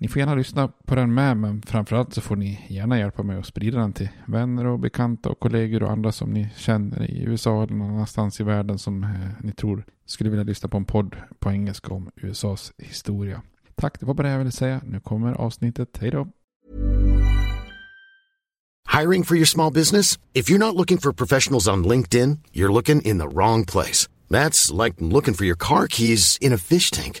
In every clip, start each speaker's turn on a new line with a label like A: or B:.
A: Ni får gärna lyssna på den med, men framförallt så får ni gärna hjälpa mig att sprida den till vänner och bekanta och kollegor och andra som ni känner i USA eller någon annanstans i världen som eh, ni tror skulle vilja lyssna på en podd på engelska om USAs historia. Tack, det var bara det jag ville säga. Nu kommer avsnittet. Hej då!
B: Hiring for your small business? If you're not looking for professionals on LinkedIn, you're looking in the wrong place. That's like looking for your car keys in a fish tank.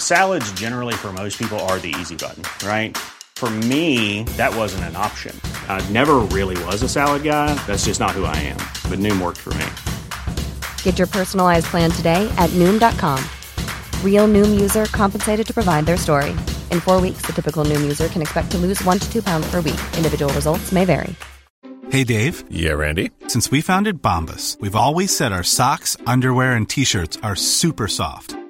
C: Salads, generally, for most people, are the easy button, right? For me, that wasn't an option. I never really was a salad guy. That's just not who I am. But Noom worked for me.
D: Get your personalized plan today at Noom.com. Real Noom user compensated to provide their story. In four weeks, the typical Noom user can expect to lose one to two pounds per week. Individual results may vary.
E: Hey, Dave.
F: Yeah, Randy.
E: Since we founded Bombus, we've always said our socks, underwear, and t shirts are super soft.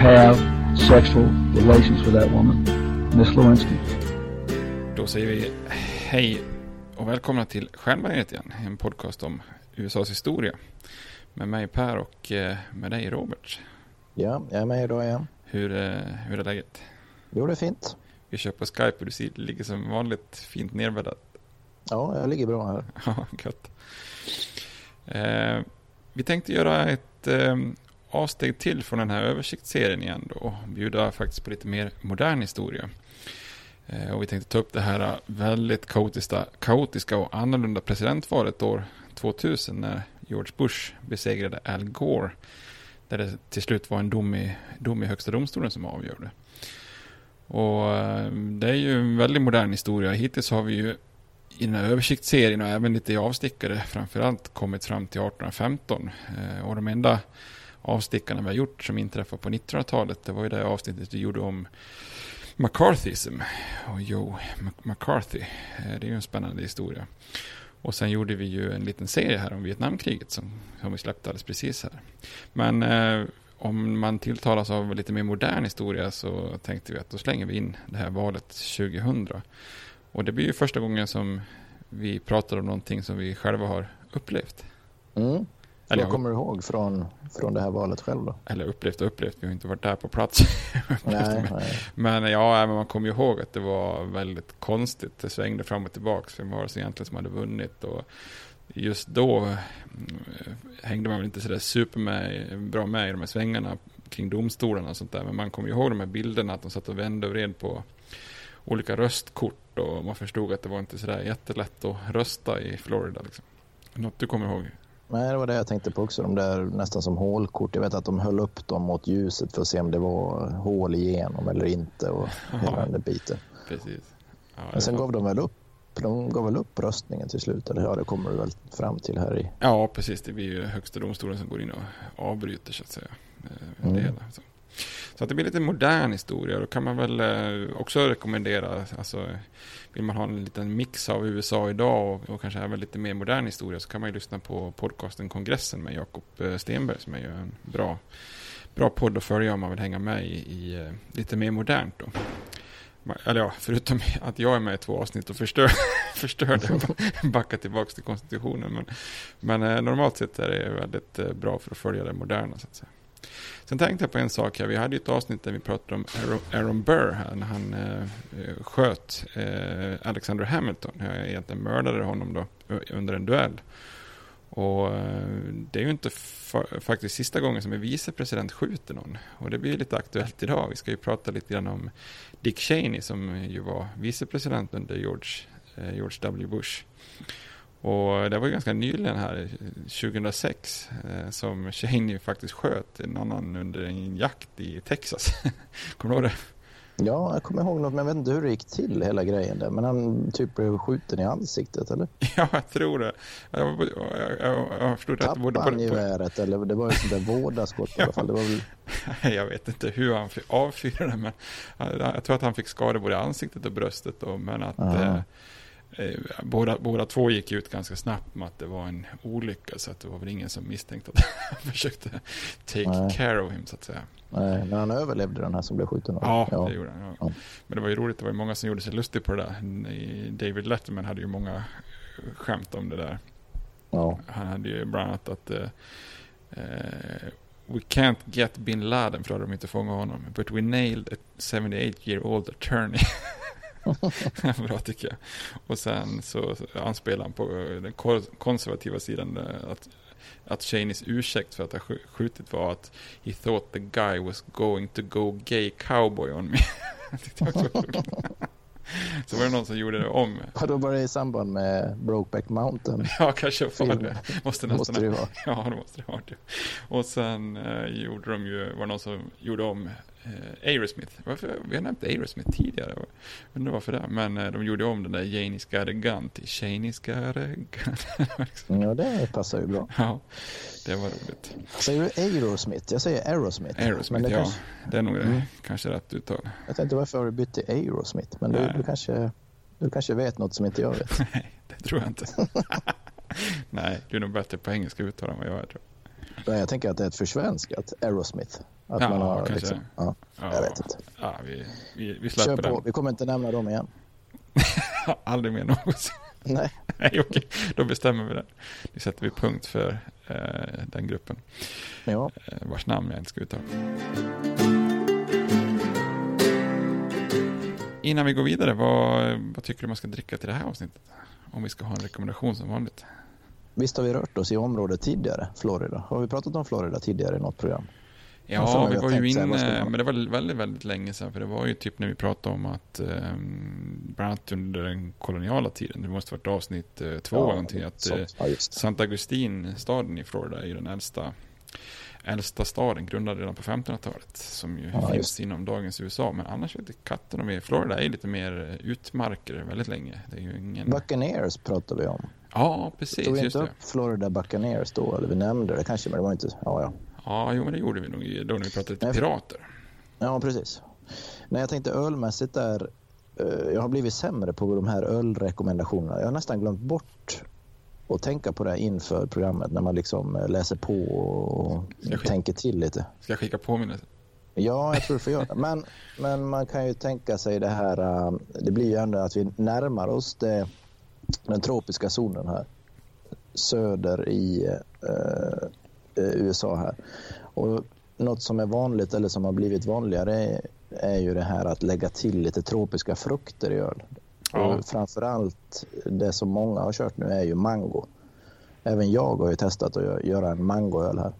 G: have sexual relations with that woman, Miss Lewinsky.
A: Då säger vi hej och välkomna till Stjärnbaneret igen, en podcast om USAs historia. Med mig Per och eh, med dig Robert.
H: Ja, jag är med idag igen.
A: Hur, eh, hur är läget?
H: Jo, det är fint.
A: Vi kör på Skype och du ser- ligger som vanligt fint nerbäddad.
H: Ja, jag ligger bra här.
A: Ja, gött. Eh, vi tänkte göra ett eh, avsteg till från den här översiktsserien igen då och bjuda faktiskt på lite mer modern historia. Eh, och vi tänkte ta upp det här väldigt kaotiska, kaotiska och annorlunda presidentvalet år 2000 när George Bush besegrade Al Gore. Där det till slut var en dom i, dom i högsta domstolen som avgjorde. Och eh, det är ju en väldigt modern historia. Hittills har vi ju i den här översiktsserien och även lite i avstickare framförallt kommit fram till 1815. Eh, och de enda avstickarna vi har gjort som inträffade på 1900-talet det var ju det avsnittet vi gjorde om McCarthyism och Joe McCarthy. Eh, det är ju en spännande historia. Och sen gjorde vi ju en liten serie här om Vietnamkriget som, som vi släppte alldeles precis här. Men eh, om man tilltalas av lite mer modern historia så tänkte vi att då slänger vi in det här valet 2000. Och det blir ju första gången som vi pratar om någonting som vi själva har upplevt.
H: Mm.
A: Eller
H: Vad
A: jag-
H: kommer du ihåg från, från det här valet själv då?
A: Eller upplevt och upplevt, vi har inte varit där på plats.
H: Nej, nej.
A: Men ja, men man kommer ihåg att det var väldigt konstigt. Det svängde fram och tillbaka. Vem var det som egentligen som hade vunnit? Och just då mm, hängde man väl inte sådär super med, bra med i de här svängarna kring domstolarna och sånt där. Men man kommer ihåg de här bilderna att de satt och vände och vred på olika röstkort och man förstod att det var inte sådär jättelätt att rösta i Florida. Liksom. Något du kommer ihåg?
H: Nej, det var det jag tänkte på också. De där nästan som hålkort. Jag vet att de höll upp dem mot ljuset för att se om det var hål igenom eller inte och hela den där biten.
A: Precis. Ja,
H: Men sen
A: var-
H: gav de väl upp de gav väl upp röstningen till slut, eller ja, det kommer du väl fram till här i...
A: Ja, precis. Det blir ju högsta domstolen som går in och avbryter så att säga. eh,
H: Mm.
A: Det hela. Så så att det blir lite modern historia. Då kan man väl eh, också rekommendera, alltså vill man ha en liten mix av USA idag och, och kanske även lite mer modern historia så kan man ju lyssna på podcasten Kongressen med Jakob eh, Stenberg som är ju en bra, bra podd att följa om man vill hänga med i, i eh, lite mer modernt då. Eller ja, förutom att jag är med i två avsnitt och förstör, förstör det och backar tillbaka till konstitutionen. Men, men normalt sett är det väldigt bra för att följa det moderna så att säga. Sen tänkte jag på en sak här. Vi hade ju ett avsnitt där vi pratade om Aaron, Burr här när han eh, eh, sköt eh, Alexander Hamilton. Jag egentligen mördade honom då eh, under en duell. Och eh, det är ju inte faktiskt sista gången som en vicepresident skjuter någon. Och det blir ju lite aktuellt idag. Vi ska ju prata lite grann om Dick Cheney som ju var vicepresident under George, eh, George W. Bush. Och det var ju ganska nyligen här, 2006, eh, som Cheney faktiskt sköt en annan under en jakt i Texas. Kommer du ihåg det?
H: Ja, jag kommer ihåg något, men jag vet inte hur det gick till hela grejen där. Men han typ blev skjuten i ansiktet, eller?
A: Ja, jag tror det. Jag, jag, jag, jag förstod att det borde
H: Tappade han geväret, eller det var ju sånt där vådaskott i alla fall. Det var väl...
A: Jag vet inte hur han avfyrade men jag, tror att han fick skador både i ansiktet och bröstet. Då, men att
H: Aha.
A: eh, eh, båda, båda två gick ut ganska snabbt med att det var en olycka. Så att det var väl ingen som misstänkte att han försökte take
H: Nej.
A: care of him så att säga.
H: Nej, men han överlevde den här som blev skjuten.
A: Ja,
H: ja.
A: det gjorde han. Ja. Men det var ju roligt, det var ju många som gjorde sig lustig på det där. David Letterman hade ju många skämt om det där.
H: Ja.
A: Han hade ju bland annat att eh, eh, We can't get bin Laden, för då hade de inte fångat honom. But we nailed a 78 year old attorney. Bra tycker jag. Och sen så anspelar han på eh, den ko- konservativa sidan eh, att, att Cheneys ursäkt för att ha sk- skjutit var att he thought the guy was going to go gay cowboy on me. Så var det någon som gjorde det om.
H: Ja, då var det i samband med Brokeback Mountain.
A: Ja, kanske var det. Måste nästan
H: Måste det vara.
A: Ja, det måste det vara. Och sen eh, gjorde de ju, var det någon som gjorde om eh, Aerosmith. Varför? Vi har nämnt Aerosmith tidigare. Jag undrar varför det. Men eh, de gjorde om den där a gun till got a gun.
H: Ja, det passar ju bra.
A: ja, det var roligt.
H: Säger du Aerosmith? Jag säger Aerosmith.
A: Aerosmith,
H: det
A: ja.
H: kanske-
A: Det är nog
H: Mm.
A: kanske rätt uttal.
H: Jag tänkte varför har du bytt till Aerosmith? Men du, du, kanske, du kanske vet något som inte jag vet.
A: Nej, det tror jag inte. Nej, du är nog bättre på engelska uttal än vad jag är. Tror
H: Men jag tänker att det är ett försvenskat Aerosmith. Att
A: Ja,
H: man har liksom, ja,
A: jag.
H: jag vet inte.
A: Ja, vi, vi, vi
H: Kör på.
A: den.
H: Vi kommer inte nämna dem igen.
A: Aldrig mer någonsin.
H: Nej.
A: Nej, okej. Då bestämmer vi det. Nu sätter vi punkt för eh, den gruppen.
H: Ja.
A: Eh, vars namn jag inte ska uttala. Innan vi går vidare, vad, vad tycker du man ska dricka till det här avsnittet? Om vi ska ha en rekommendation som vanligt.
H: Visst har vi rört oss i området tidigare, Florida? Har vi pratat om Florida tidigare i något program?
A: Ja, vi var ju
H: man-
A: men det var väldigt, väldigt länge sedan. För det var ju typ när vi pratade om att, eh, bland annat under den koloniala tiden, det måste varit avsnitt eh, två
H: Ja,
A: eller någonting, att eh,
H: ja.
A: Santa Augustin, staden i Florida, är ju den äldsta, äldsta staden, grundad redan på 1500-talet, som ju
H: Ja,
A: finns inom dagens USA. Men annars vet katten och vi, Florida är lite mer utmarker väldigt länge. Det är ju ingen...
H: Buccaneers pratar vi om.
A: Ja, precis,
H: Tog vi inte
A: det.
H: upp Florida Buccaneers då? Eller vi nämnde det kanske, men det var inte... Ja, ja.
A: Ja, jo, men det gjorde vi nog då när vi pratade lite
H: Nej,
A: pirater.
H: Ja, precis. Nej, jag tänkte ölmässigt där. eh, Jag har blivit sämre på de här ölrekommendationerna. Jag har nästan glömt bort att tänka på det inför programmet när man liksom eh, läser på och
A: jag-
H: tänker till lite.
A: Ska jag skicka påminnelse?
H: Ja, jag tror du får göra. Men, men man kan ju tänka sig det här. eh, Det blir ju ändå att vi närmar oss det, den tropiska zonen här. Söder i eh, eh, USA här. Och något som är vanligt eller som har blivit vanligare är, är ju det här att lägga till lite tropiska frukter i öl.
A: Ja.
H: Och framförallt det som många har kört nu är ju mango. Även jag har ju testat att gö- göra en mangoöl här.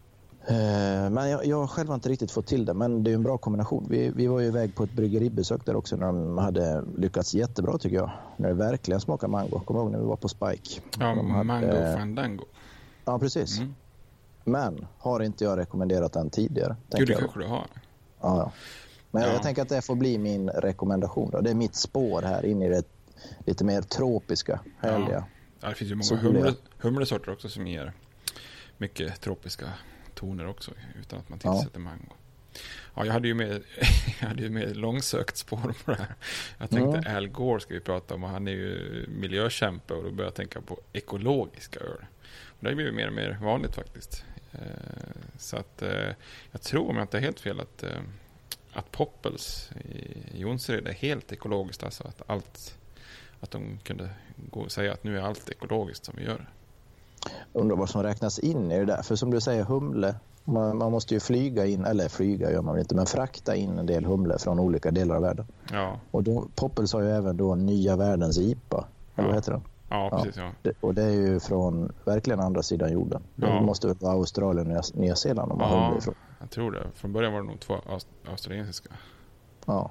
H: Eh, Men jag, jag själv har inte riktigt fått till det, men det är en bra kombination. Vi, vi var ju iväg på ett bryggeribesök där också när de hade lyckats jättebra tycker jag. När det verkligen smakar mango. Kommer ihåg när vi var på Spike?
A: Ja,
H: De hade-
A: Mango Fandango.
H: Ja, precis. Men har inte jag rekommenderat den tidigare?
A: Jo, det kanske du har.
H: Ja, ja. Men
A: Ja.
H: jag tänker att det får bli min rekommendation. Då. Det är mitt spår här in i det lite mer tropiska, härliga.
A: Ja, det finns ju många humle, humlesorter också som ger mycket tropiska toner också utan att man
H: Ja.
A: tillsätter mango. Ja, jag hade ju med, jag hade ju med långsökt spår på det här. Jag tänkte
H: Mm.
A: Al Gore ska vi prata om och han är ju miljökämpe och då började jag tänka på ekologiska öl. Och det har ju blivit mer och mer vanligt faktiskt. Eh, Så att eh, jag tror om jag inte har helt fel att, eh, att Poppels i Jonsered är helt ekologiskt. Alltså att allt att de kunde gå och säga att nu är allt ekologiskt som vi gör.
H: Undrar vad som räknas in i det där. För som du säger, humle. Man, man måste ju flyga in, eller flyga gör man inte, men frakta in en del humle från olika delar av världen.
A: Ja,
H: Och då, Poppels har ju även då Nya Världens IPA. Eller vad heter den?
A: ja precis. Ja.
H: Det, och det är ju från verkligen andra sidan jorden. Det
A: Ja.
H: måste väl vara Australien och Nya, Zeeland har humle
A: Ja,
H: ifrån.
A: jag tror det. Från början var det nog två aus- australiensiska.
H: Ja.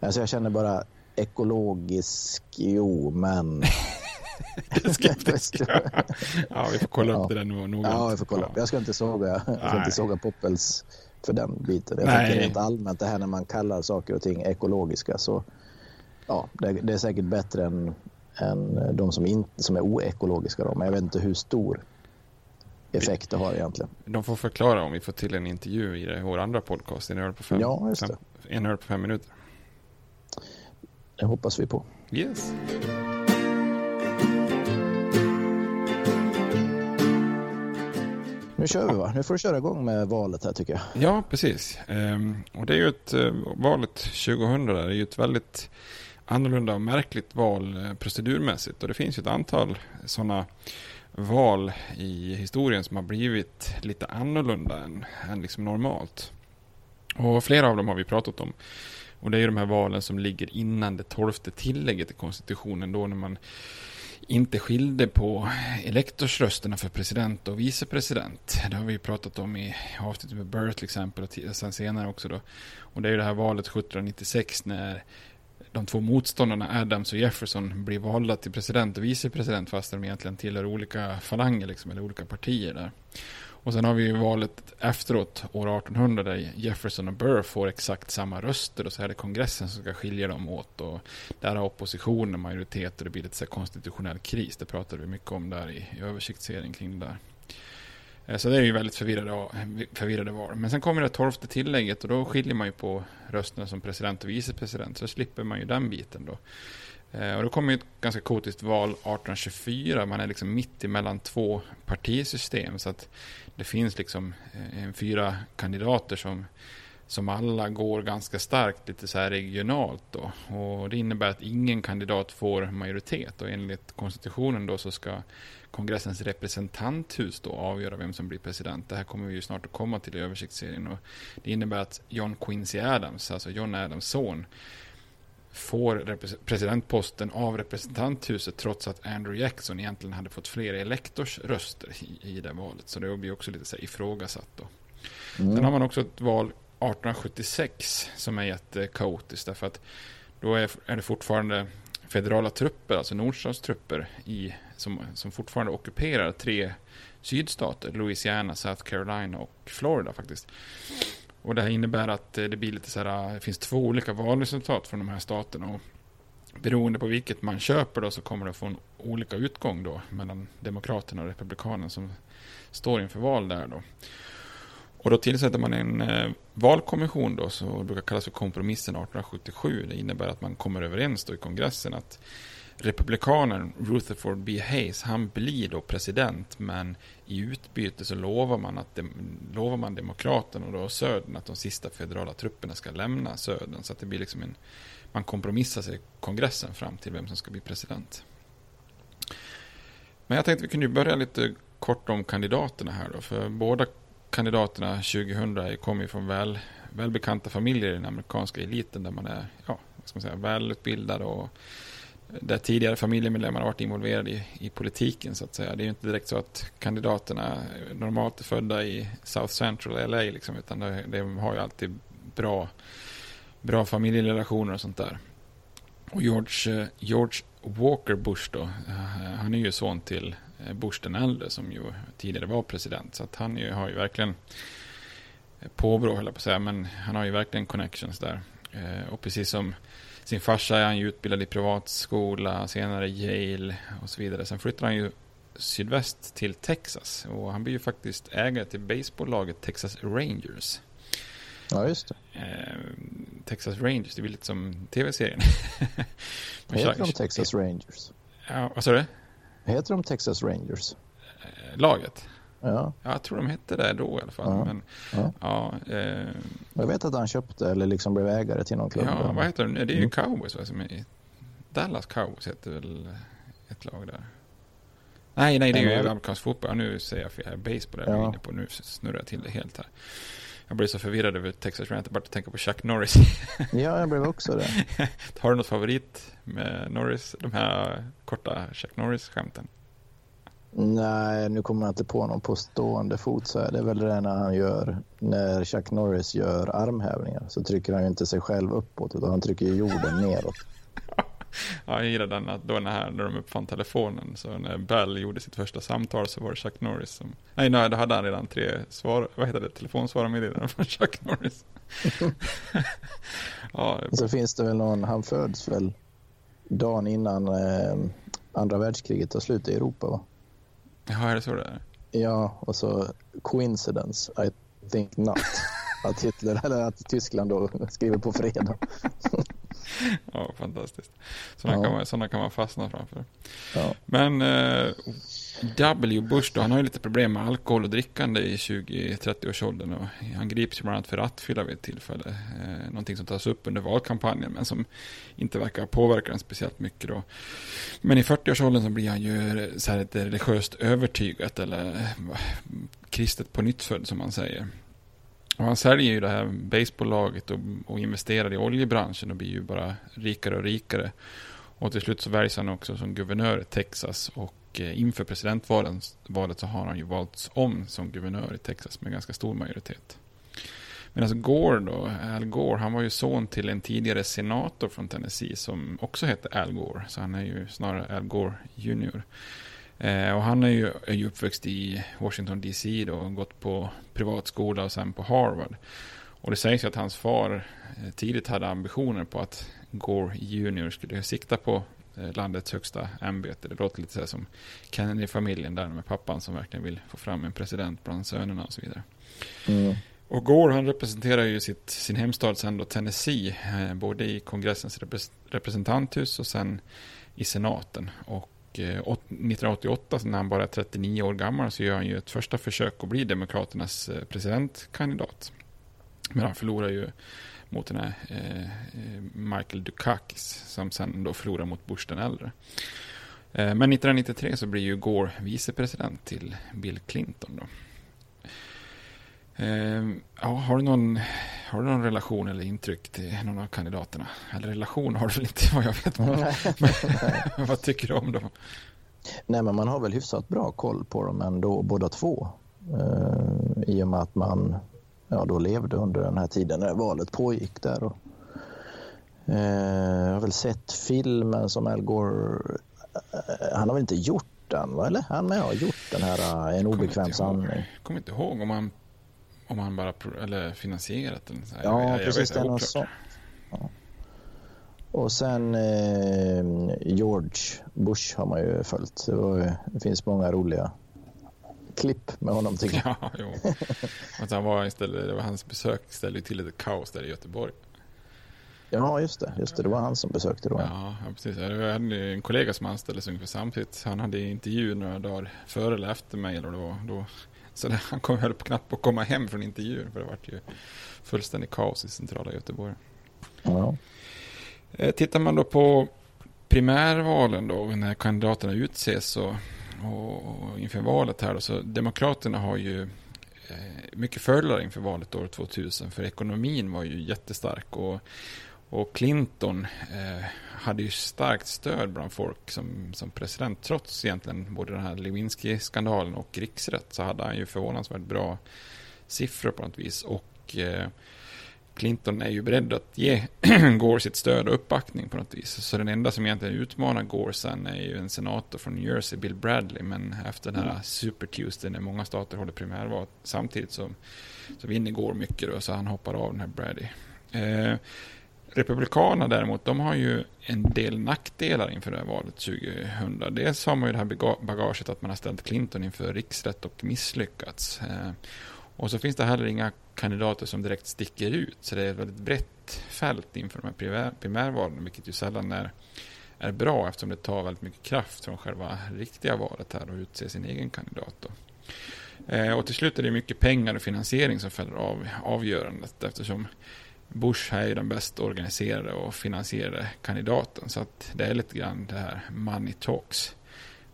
H: Alltså jag känner bara ekologisk, jo men...
A: Skeptisk. ja, vi får kolla upp
H: Ja.
A: det där nog noggrant.
H: Ja, jag får kolla. Jag ska inte såga, jag ska
A: Nej.
H: inte såga Poppels för den biten. Jag
A: Nej.
H: tänker rent allmänt det här när man kallar saker och ting ekologiska så ja, det, det är säkert bättre än, än de som, in, som är oekologiska. Då. Men jag vet inte hur stor effekt det har egentligen.
A: De får förklara om vi får till en intervju i det, vår andra podcast, En öl på fem,
H: Ja, just
A: fem, en öl på fem minuter.
H: Det hoppas vi på.
A: Yes.
H: Nu kör vi va? Nu får du köra igång med valet här tycker jag.
A: Ja, precis. Ehm, och det är ju ett, eh, valet 2000 där, det är ju ett väldigt annorlunda och märkligt val eh, procedurmässigt. Och det finns ju ett antal sådana val i historien som har blivit lite annorlunda än, än liksom normalt. Och flera av dem har vi pratat om. Och det är ju de här valen som ligger innan det tolfte tillägget i konstitutionen då när man inte skilde på elektorsrösterna för president och vicepresident. Det har vi pratat om i avsnittet med Burr till exempel och sen senare också då. Och det är ju det här valet 1796 när de två motståndarna Adams och Jefferson blir valda till president och vicepresident fast de egentligen tillhör olika falanger liksom, eller olika partier där. Och sen har vi ju valet efteråt, år 1800, där Jefferson och Burr får exakt samma röster och så är det kongressen som ska skilja dem åt. Och där har oppositionen majoritet och det blir lite så konstitutionell kris. Det pratade vi mycket om där i, i översiktsserien kring det där. Eh, så det är ju väldigt förvirrade, förvirrade val. Men sen kommer det tolfte tillägget och då skiljer man ju på rösterna som president och vicepresident. Så slipper man ju den biten då. Eh, och då kommer ju ett ganska kotiskt val 1824. Man är liksom mitt emellan två partisystem. Så att det finns liksom eh, en fyra kandidater som, som alla går ganska starkt lite så här regionalt då. Och det innebär att ingen kandidat får majoritet. Och enligt konstitutionen då så ska kongressens representanthus då avgöra vem som blir president. Det här kommer vi ju snart att komma till i översiktsserien. Och det innebär att John Quincy Adams, alltså John Adams son, får presidentposten av representanthuset trots att Andrew Jackson egentligen hade fått fler elektorsröster i, i det valet. Så det blir också lite så här ifrågasatt då. Sen har man också ett val 1876 som är jättekaotiskt därför att då är, är det fortfarande federala trupper, alltså nordstatstrupper i, som, som fortfarande ockuperar tre sydstater, Louisiana, South Carolina och Florida faktiskt. Och det här innebär att eh, det blir lite så här, eh, det finns två olika valresultat från de här staterna. Och beroende på vilket man köper då så kommer det få en olika utgång då mellan Demokraterna och Republikanerna som står inför val där då. Och då tillsätter man en eh, valkommission då, som brukar kallas för kompromissen 1877. Det innebär att man kommer överens då i kongressen att republikanen Rutherford B. Hayes, han blir då president, men i utbyte så lovar man, att de, lovar man demokraterna och då södern att de sista federala trupperna ska lämna södern. Så att det blir liksom en, man kompromissar sig i kongressen fram till vem som ska bli president. Men jag tänkte vi kunde börja lite kort om kandidaterna här då, för båda kandidaterna 2000 kommer ju från väl, välbekanta familjer i den amerikanska eliten där man är ja, vad ska man säga, välutbildad och där tidigare familjemedlemmar har varit involverade i, i politiken så att säga. Det är ju inte direkt så att kandidaterna normalt är födda i South Central LA liksom, utan de, de har ju alltid bra, bra familjerelationer och sånt där. Och George, eh, George Walker Bush då, eh, han är ju son till eh, Bush den äldre som ju tidigare var president. Så att han ju, har ju verkligen påbrå, höll jag på att säga, men han har ju verkligen connections där. Och precis som sin farsa är han ju utbildad i privatskola, senare Yale och så vidare. Sen flyttar han ju sydväst till Texas och han blir ju faktiskt ägare till baseballlaget Texas Rangers.
H: Ja, just det.
A: Eh, Texas Rangers, det blir lite som tv-serien.
H: Heter de Texas Rangers?
A: Ja, vad sa du?
H: Heter de Texas Rangers?
A: Eh, laget?
H: Ja.
A: ja. Jag tror de hette det då i alla fall. Ja. Men, ja. ja eh...
H: Jag vet att han köpte eller liksom blev ägare till någon klubb.
A: Ja, vad heter de? Det är ju mm. Cowboys va? Som är... Dallas Cowboys heter väl ett lag där. Nej, nej, det är ju amerikansk fotboll. Nu säger jag fel. Baseball är ja. inne på. Nu snurrar jag till det helt här. Jag blev så förvirrad över Texas Rant, bara att tänka på Chuck Norris.
H: ja, jag blev också det.
A: Har du något favorit med Norris? De här korta Chuck Norris-skämten?
H: Nej, nu kommer jag inte på någon på stående fot. Så är det väl det när han gör, när Chuck Norris gör armhävningar så trycker han ju inte sig själv uppåt utan han trycker jorden neråt.
A: ja, jag gillar den att då när, när de uppfann telefonen, så när Bell gjorde sitt första samtal så var det Chuck Norris som, nej, nej då hade han redan tre svar, vad heter det, telefonsvararmeddelanden från Chuck Norris.
H: ja, så finns det väl någon, han föds väl dagen innan eh, andra världskriget tar slut i Europa va?
A: Ja, är det så det är?
H: Ja, och så coincidence, I think not. Att Hitler, eller att Tyskland då skriver på fredag.
A: ja, fantastiskt. Sådana, ja. Kan man, sådana kan man fastna framför. Ja. Men eh, W. Bush då, han har ju lite problem med alkohol och drickande i 20-30-årsåldern. Och han grips ju bland annat för rattfylla vid ett tillfälle. Eh, någonting som tas upp under valkampanjen men som inte verkar påverka den speciellt mycket. Då. Men i 40-årsåldern så blir han ju eh, så här lite religiöst övertygat eller eh, kristet på nytt som man säger. Och han säljer ju det här baseballlaget och, och investerar i oljebranschen och blir ju bara rikare och rikare. Och till slut så väljs han också som guvernör i Texas och Eh, inför presidentvalet så har han ju valts om som guvernör i Texas med ganska stor majoritet. Medan alltså Gore då, Al Gore, han var ju son till en tidigare senator från Tennessee som också hette Al Gore. Så han är ju snarare Al Gore Jr. Eh, och han är ju, är ju uppväxt i Washington DC då, och gått på privatskola och sen på Harvard. Och det sägs ju att hans far eh, tidigt hade ambitioner på att Gore Jr skulle sikta på landets högsta ämbete. Det låter lite så som Kennedy-familjen där med pappan som verkligen vill få fram en president bland sönerna och så vidare. Mm. Och Gore han representerar ju sitt, sin hemstad sen då Tennessee, eh, både i kongressens representanthus och sen i senaten. Och 1988, när han bara är 39 år gammal, så gör han ju ett första försök att bli Demokraternas eh, presidentkandidat. Men han förlorar ju mot den här eh, Michael Dukakis, som sen då förlorar mot Bush den äldre. Eh, men 1993 så blir ju Gore vicepresident till Bill Clinton. Då. Eh, ja, har, du någon, har du någon relation eller intryck till någon av kandidaterna? Eller relation har du väl inte vad jag vet. Men, vad tycker du om dem?
H: Nej, men man har väl hyfsat bra koll på dem ändå, båda två. Eh, I och med att man ja, då levde under den här tiden när valet pågick där. Och, eh, jag har väl sett filmen som Al Gore, eh, han har väl inte gjort den, va? eller? Han med har gjort den här eh, En obekväm sanning. Jag
A: kommer inte ihåg om han om han bara eller finansierat den.
H: Ja, jag, jag precis. Den och så. Ja. Och sen eh, George Bush har man ju följt. Det, var, det, finns många roliga klipp med honom tycker
A: jag. Ja, jo. Att han var istället, det var hans besök ställde till lite kaos där i Göteborg.
H: Ja, just det. Just det. Det var han som besökte då.
A: Ja, ja precis. Jag hade en kollega som anställdes ungefär samtidigt. Han hade intervju några dagar före eller efter mig. Eller då, då så det, han kom, höll på knappt på att komma hem från intervjun för det var ju fullständigt kaos i centrala Göteborg. Ja. Eh, tittar man då på primärvalen då, när kandidaterna utses och, och inför valet här då, så Demokraterna har ju eh, mycket fördelar inför valet år 2000 för ekonomin var ju jättestark och Och Clinton eh, hade ju starkt stöd bland folk som, som president. Trots egentligen både den här Lewinsky-skandalen och riksrätt så hade han ju förvånansvärt bra siffror på något vis. Och eh, Clinton är ju beredd att ge Gore sitt stöd och uppbackning på något vis. Så den enda som egentligen utmanar Gore sen är ju en senator från New Jersey, Bill Bradley. Men efter den här mm. Super Tuesday när många stater håller primärval samtidigt så, så vinner Gore mycket då, så han hoppar av den här Bradley. Eh, Republikanerna däremot, de har ju en del nackdelar inför det här valet 2000. Dels har man ju det här bagaget att man har ställt Clinton inför riksrätt och misslyckats. Eh, och så finns det heller inga kandidater som direkt sticker ut. Så det är ett väldigt brett fält inför de här primär, primärvalen, vilket ju sällan är, är bra eftersom det tar väldigt mycket kraft från själva riktiga valet här och utse sin egen kandidat. Då. Eh, och till slut är det mycket pengar och finansiering som fäller av avgörandet eftersom Bush är ju den bäst organiserade och finansierade kandidaten. Så att det är lite grann det här money talks.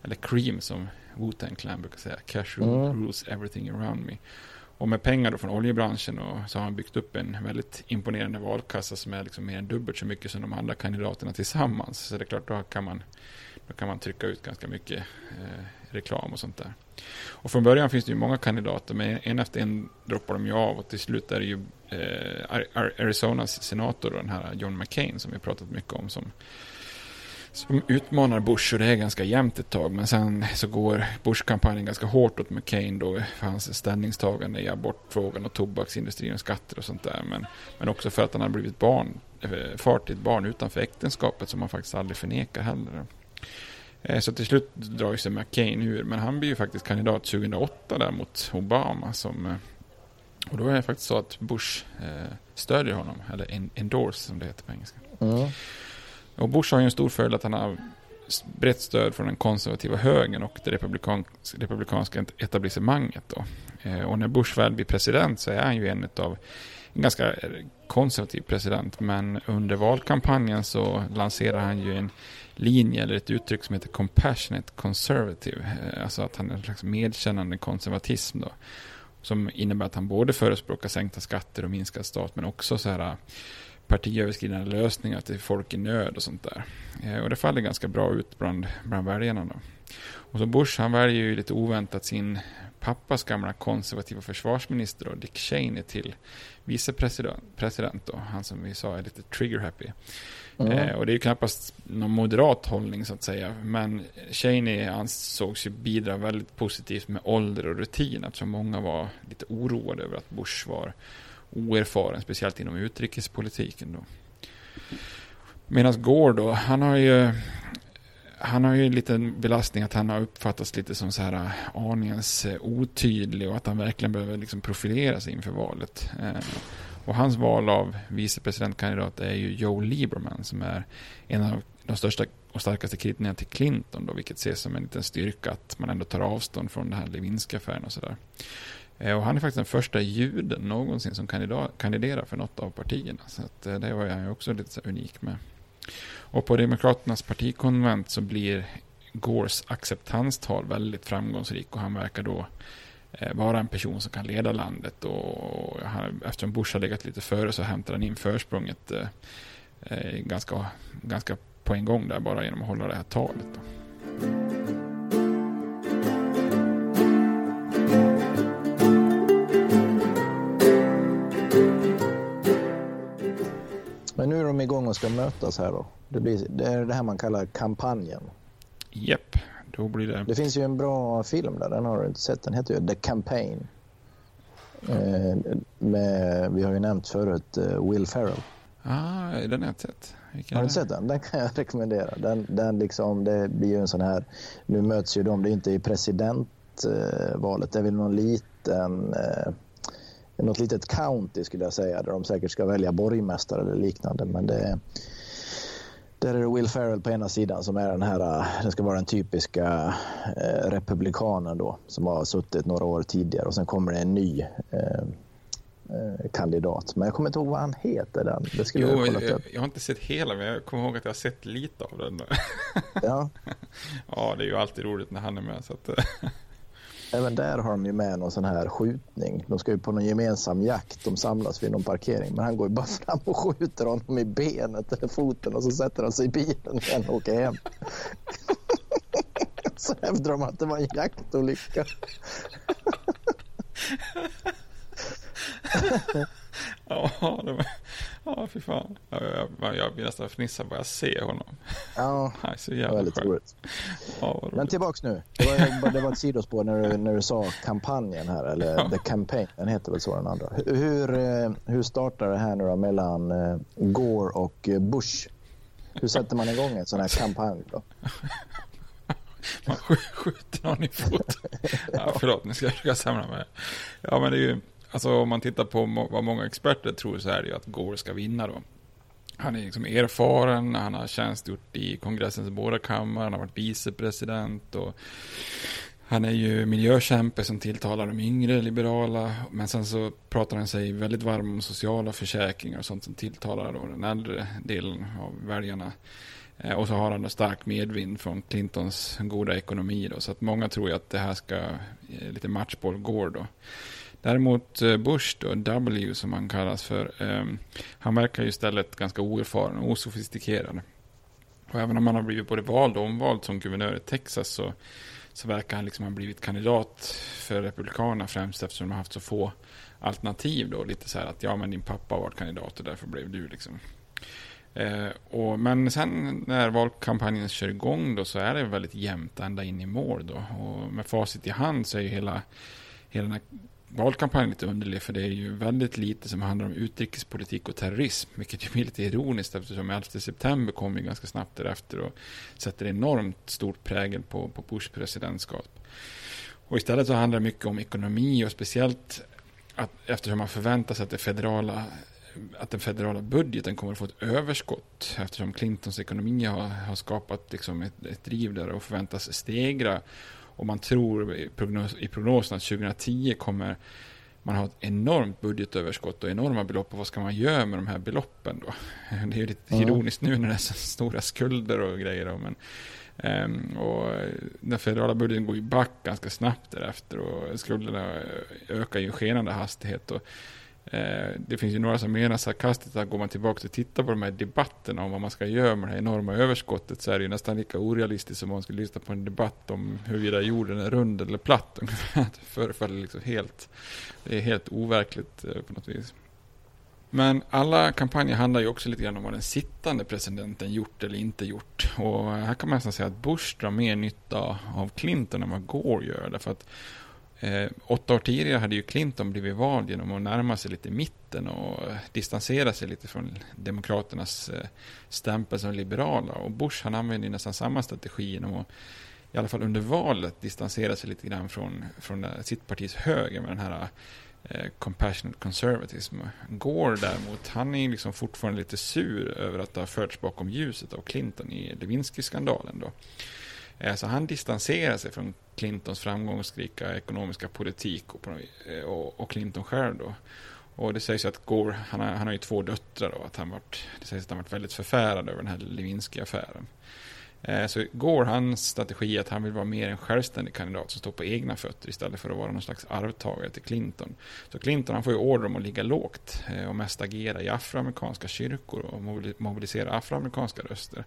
A: Eller cream som Wu-Tang Clan brukar säga. Cash mm. rules everything around me. Och med pengar då från oljebranschen och så har han byggt upp en väldigt imponerande valkassa som är liksom mer än dubbelt så mycket som de andra kandidaterna tillsammans. Så det är klart, då kan man, då kan man trycka ut ganska mycket eh, reklam och sånt där. Och från början finns det ju många kandidater, men en efter en droppar de ju av och till slut är det ju eh, Arizonas senator, den här John McCain som vi pratat mycket om, som som utmanar Bush och det är ganska jämnt ett tag. Men sen så går Bush-kampanjen ganska hårt åt McCain då för hans ställningstagande i abortfrågan och tobaksindustrin och skatter och sånt där. Men, men också för att han har blivit barn, eh, far till ett barn utanför äktenskapet som han faktiskt aldrig förnekar heller. Eh, så till slut drar sig McCain ur, men han blir ju faktiskt kandidat 2008 där mot Obama. Som, eh, och då är det faktiskt så att Bush stödjer honom, eller endorse som det heter på engelska. Mm. Och Bush har ju en stor fördel att han har brett stöd från den konservativa högern och det republikanska etablissemanget. Då. Eh, och när Bush väl blir president så är han ju en av en ganska eh, konservativ president. Men under valkampanjen så lanserar han ju en linje eller ett uttryck som heter compassionate conservative. Eh, alltså att han är en slags medkännande konservatism då. Som innebär att han både förespråkar sänkta skatter och minskad stat men också så här partiöverskridande lösningar till folk i nöd och sånt där. Eh, och det faller ganska bra ut bland, bland väljarna. Då. Och så Bush han väljer ju lite oväntat sin pappas gamla konservativa försvarsminister då, Dick Cheney till vicepresident. President då, han som vi sa är lite trigger happy. Mm. Eh, och det är ju knappast någon moderat hållning så att säga. Men Cheney ansågs ju bidra väldigt positivt med ålder och rutin. Eftersom många var lite oroade över att Bush var oerfaren, speciellt inom utrikespolitiken. Då. Medan Gore då, han har ju han har ju en liten belastning att han har uppfattats lite som så här eh, aningens eh, otydlig och att han verkligen behöver liksom profilera sig inför valet. Eh, och hans val av vicepresidentkandidat är ju Joe Lieberman som är en av de största och starkaste kritikerna till Clinton då, vilket ses som en liten styrka att man ändå tar avstånd från den här Lewinsky-affären och sådär. Eh, och han är faktiskt den första juden någonsin som kandiderar för något av partierna. Så att eh, det var jag också lite unik med. Och på Demokraternas partikonvent så blir Gores acceptanstal väldigt framgångsrik och han verkar då eh, vara en person som kan leda landet och eftersom Bush har legat lite före så hämtar han in försprånget ganska, ganska på en gång där bara genom att hålla det här talet. Då.
H: Igång och ska mötas här då. Det, blir, det är det här man kallar kampanjen.
A: Japp, då blir det...
H: Det finns ju en bra film där, den har du inte sett. Den heter ju The Campaign. Eh, med, vi har ju nämnt förut uh, Will Ferrell.
A: Ah, den har jag inte sett.
H: Vilken har du inte sett den? Den kan jag rekommendera. Den, den liksom, det blir ju en sån här, nu möts ju de, det är inte i presidentvalet, det är väl någon liten eh, något litet county skulle jag säga där de säkert ska välja borgmästare eller liknande. Men det, där är det Will Ferrell på ena sidan som är den här, det ska vara den typiska eh, republikanen då som har suttit några år tidigare och sen kommer det en ny eh, eh kandidat. Men jag kommer inte ihåg vad han heter. Den. Det
A: skulle jo, jag, jag, jag, har inte sett hela, men jag kommer ihåg att jag har sett lite av den.
H: ja.
A: ja, det är ju alltid roligt när han är med. Så att,
H: även där har de ju med någon sån här skjutning. De ska ju på någon gemensam jakt. De samlas vid någon parkering. Men han går ju bara fram och skjuter honom i benet eller foten och så sätter han sig i bilen igen och åker hem. så hävdar de att det var en jaktolycka.
A: ja, det var, ja, fy fan. Jag, jag, jag vill nästan fnissa bara jag ser honom.
H: Ja,
A: är så
H: det
A: jävla
H: var väldigt
A: skön.
H: roligt.
A: Ja,
H: Men tillbaks nu. Det var, det var ett sidospår när du, när du sa kampanjen här, eller
A: Ja.
H: The Campaign. Den heter väl så den andra. Hur, hur, eh, hur startar det här nu då mellan eh, Gore och eh, Bush? Hur sätter man igång en sån här kampanj då?
A: Man sk- skjuter någon i foten. Ja, förlåt, nu ska jag försöka samla mig. Ja, men det är ju, alltså om man tittar på må- vad många experter tror så är det ju att Gore ska vinna då. Han är liksom erfaren, han har tjänstgjort i kongressens båda kammare, han har varit vicepresident och han är ju miljökämpe som tilltalar de yngre liberala. Men sen så pratar han sig väldigt varm om sociala försäkringar och sånt som tilltalar då den äldre delen av väljarna. Eh, och så har han en stark medvind från Clintons goda ekonomi då. Så att många tror ju att det här ska eh, lite matchboll går då. Däremot eh, Bush då, W som han kallas för, ehm, han verkar ju istället ganska oerfaren och osofistikerad. Och även om han har blivit både vald och omvald som guvernör i Texas så, så verkar han liksom ha blivit kandidat för Republikanerna främst eftersom de har haft så få alternativ då. Lite så här att ja men din pappa har varit kandidat och därför blev du liksom. Eh, och, men sen när valkampanjen kör igång då så är det väldigt jämnt ända in i mål då. Och med facit i hand så är ju hela, hela den här valkampanjen lite underlig för det är ju väldigt lite som handlar om utrikespolitik och terrorism. Vilket ju blir lite ironiskt eftersom 11 september kommer ju ganska snabbt därefter och sätter enormt stort prägel på, på Bushs presidentskap. Och istället så handlar det mycket om ekonomi och speciellt att eftersom man förväntar sig att det federala att den federala budgeten kommer att få ett överskott eftersom Clintons ekonomi har, har skapat liksom ett, ett driv där och förväntas stegra. Och man tror i, prognos, i prognosen att 2010 kommer man ha ett enormt budgetöverskott och enorma belopp. Och vad ska man göra med de här beloppen då? Det är ju lite
H: Ja.
A: ironiskt nu när det är så stora skulder och grejer. Då, men, ehm, och den federala budgeten går ju back ganska snabbt därefter och skulderna ökar ju i skenande hastighet. Och, Eh, Eh, det finns ju några som menar sarkastiskt att går man tillbaka och tittar på de här debatterna om vad man ska göra med det här enorma överskottet så är det ju nästan lika orealistiskt som om man skulle lyssna på en debatt om huruvida jorden är rund eller platt. Det förefaller liksom helt, det är helt overkligt eh, på något vis. Men alla kampanjer handlar ju också lite grann om vad den sittande presidenten gjort eller inte gjort. Och här kan man nästan säga att Bush drar mer nytta av Clinton än vad Gore gör. Därför att Eh, åtta år tidigare hade ju Clinton blivit vald genom att närma sig lite mitten och eh, distansera sig lite från Demokraternas eh, stämpel som liberala. Och Bush han använde ju nästan samma strategi genom att i alla fall under valet distansera sig lite grann från, från eh, sitt partis höger med den här eh, compassionate conservatism. Gore däremot, han är liksom fortfarande lite sur över att det har förts bakom ljuset av Clinton i Lewinsky-skandalen då. Eh, Så han distanserar sig från Clintons framgångsrika ekonomiska politik och, eh, och, och Clinton själv då. Och det sägs att Gore, han har, han har ju två döttrar då, att han varit, det sägs att han varit väldigt förfärad över den här Lewinsky-affären. Eh, så går hans strategi att han vill vara mer en självständig kandidat som står på egna fötter istället för att vara någon slags arvtagare till Clinton. Så Clinton han får ju order om att ligga lågt eh, och mest agera i afroamerikanska kyrkor och mobilisera afroamerikanska röster.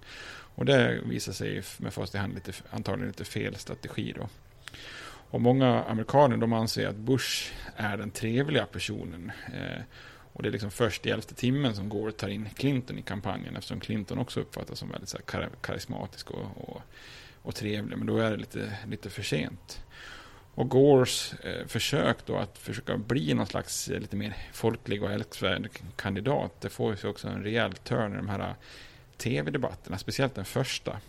A: Och det visar sig med fast i hand lite, antagligen lite fel strategi då. Och många amerikaner de anser att Bush är den trevliga personen. Eh, och det är liksom först i elfte timmen som Gore tar in Clinton i kampanjen eftersom Clinton också uppfattas som väldigt så här kar- karismatisk och, och, och trevlig. Men då är det lite, lite för sent. Och Gores eh, försök då att försöka bli någon slags eh, lite mer folklig och älskvärd kandidat, det får ju också en rejäl törn i de här eh, tv-debatterna, speciellt den första.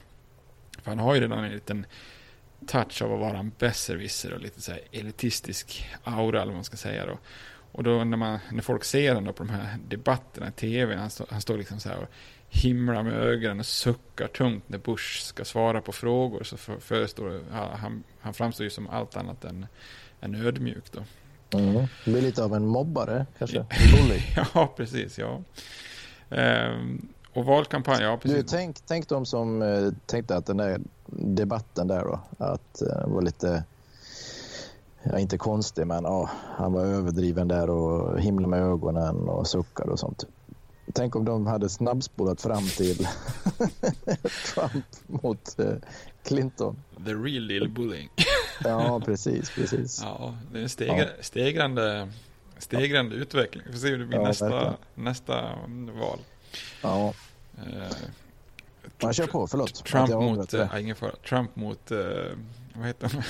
A: För han har ju redan en liten touch av att vara en besserwisser och lite så här elitistisk aura eller vad man ska säga då. Och då när, man, när folk ser honom på de här debatterna i tv, han, stå, han står liksom så här och himlar med ögonen och suckar tungt när Bush ska svara på frågor så för, förestår han, han framstår ju som allt annat än, än ödmjuk då.
H: Mm. Det blir lite av en mobbare kanske. Bully.
A: ja, precis. Ja. Ehm, och valkampanj, ja precis.
H: Du, tänk, tänk de som eh, tänkte att den där debatten där då, att eh, var lite ja, inte konstig, men ja, han var överdriven där och himla med ögonen och suckade och sånt. Tänk om de hade snabbspolat fram till Trump mot eh, Clinton.
A: The real deal bullying.
H: ja, precis, precis.
A: Ja, det är en stegra, ja. stegrande, stegrande utveckling. Vi får se hur det blir ja, nästa, nästa val.
H: Ja. Uh, Man kör på, förlåt.
A: Trump mot, äh, ingen fara. Trump mot, uh, vad heter han?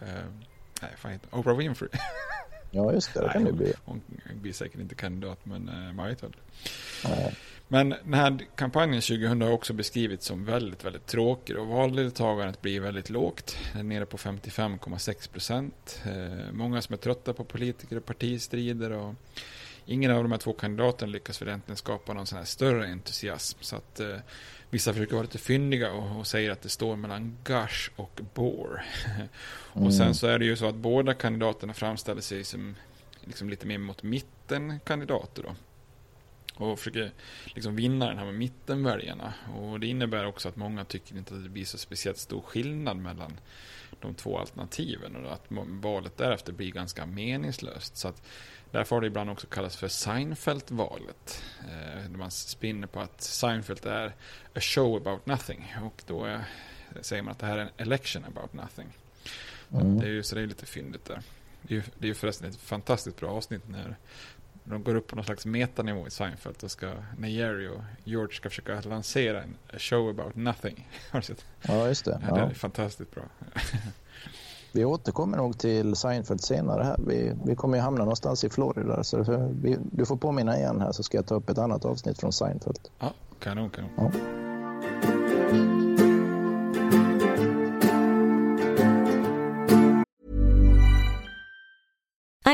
A: nej, fan heter Oprah Winfrey.
H: Ja, just det. Det kan det bli.
A: Hon blir säkert inte kandidat, men eh, aldrig. Men den här kampanjen 2000 har också beskrivits som väldigt, väldigt tråkig och valdeltagandet blir väldigt lågt. Den är nere på 55,6 procent. Eh, många som är trötta på politiker och partistrider och ingen av de här två kandidaterna lyckas väl egentligen skapa någon sån här större entusiasm. Så att eh, vissa försöker vara lite fyndiga och, och säger att det står mellan Gush och Bore. Mm. och sen så är det ju så att båda kandidaterna framställer sig som liksom lite mer mot mitten kandidater då. Och försöker liksom vinna den här med mittenväljarna. Och det innebär också att många tycker inte att det blir så speciellt stor skillnad mellan de två alternativen. Och att valet därefter blir ganska meningslöst. Så att Därför har det ibland också kallats för Seinfeld-valet. Eh, man spinner på att Seinfeld är a show about nothing. Och då är, säger man att det här är en election about nothing. Mm. Det är ju så det är lite fyndigt där. Det är ju det är förresten ett fantastiskt bra avsnitt när de går upp på någon slags metanivå i Seinfeld och ska, när Jerry och George ska försöka lansera en show about nothing.
H: Har du sett? Ja, just det.
A: Ja, det är fantastiskt bra.
H: Vi återkommer nog till Seinfeld senare här. Vi, vi kommer ju hamna någonstans i Florida. Så vi, du får påminna igen här så ska jag ta upp ett annat avsnitt från Seinfeld.
A: Ja, kanon, kanon. Ja.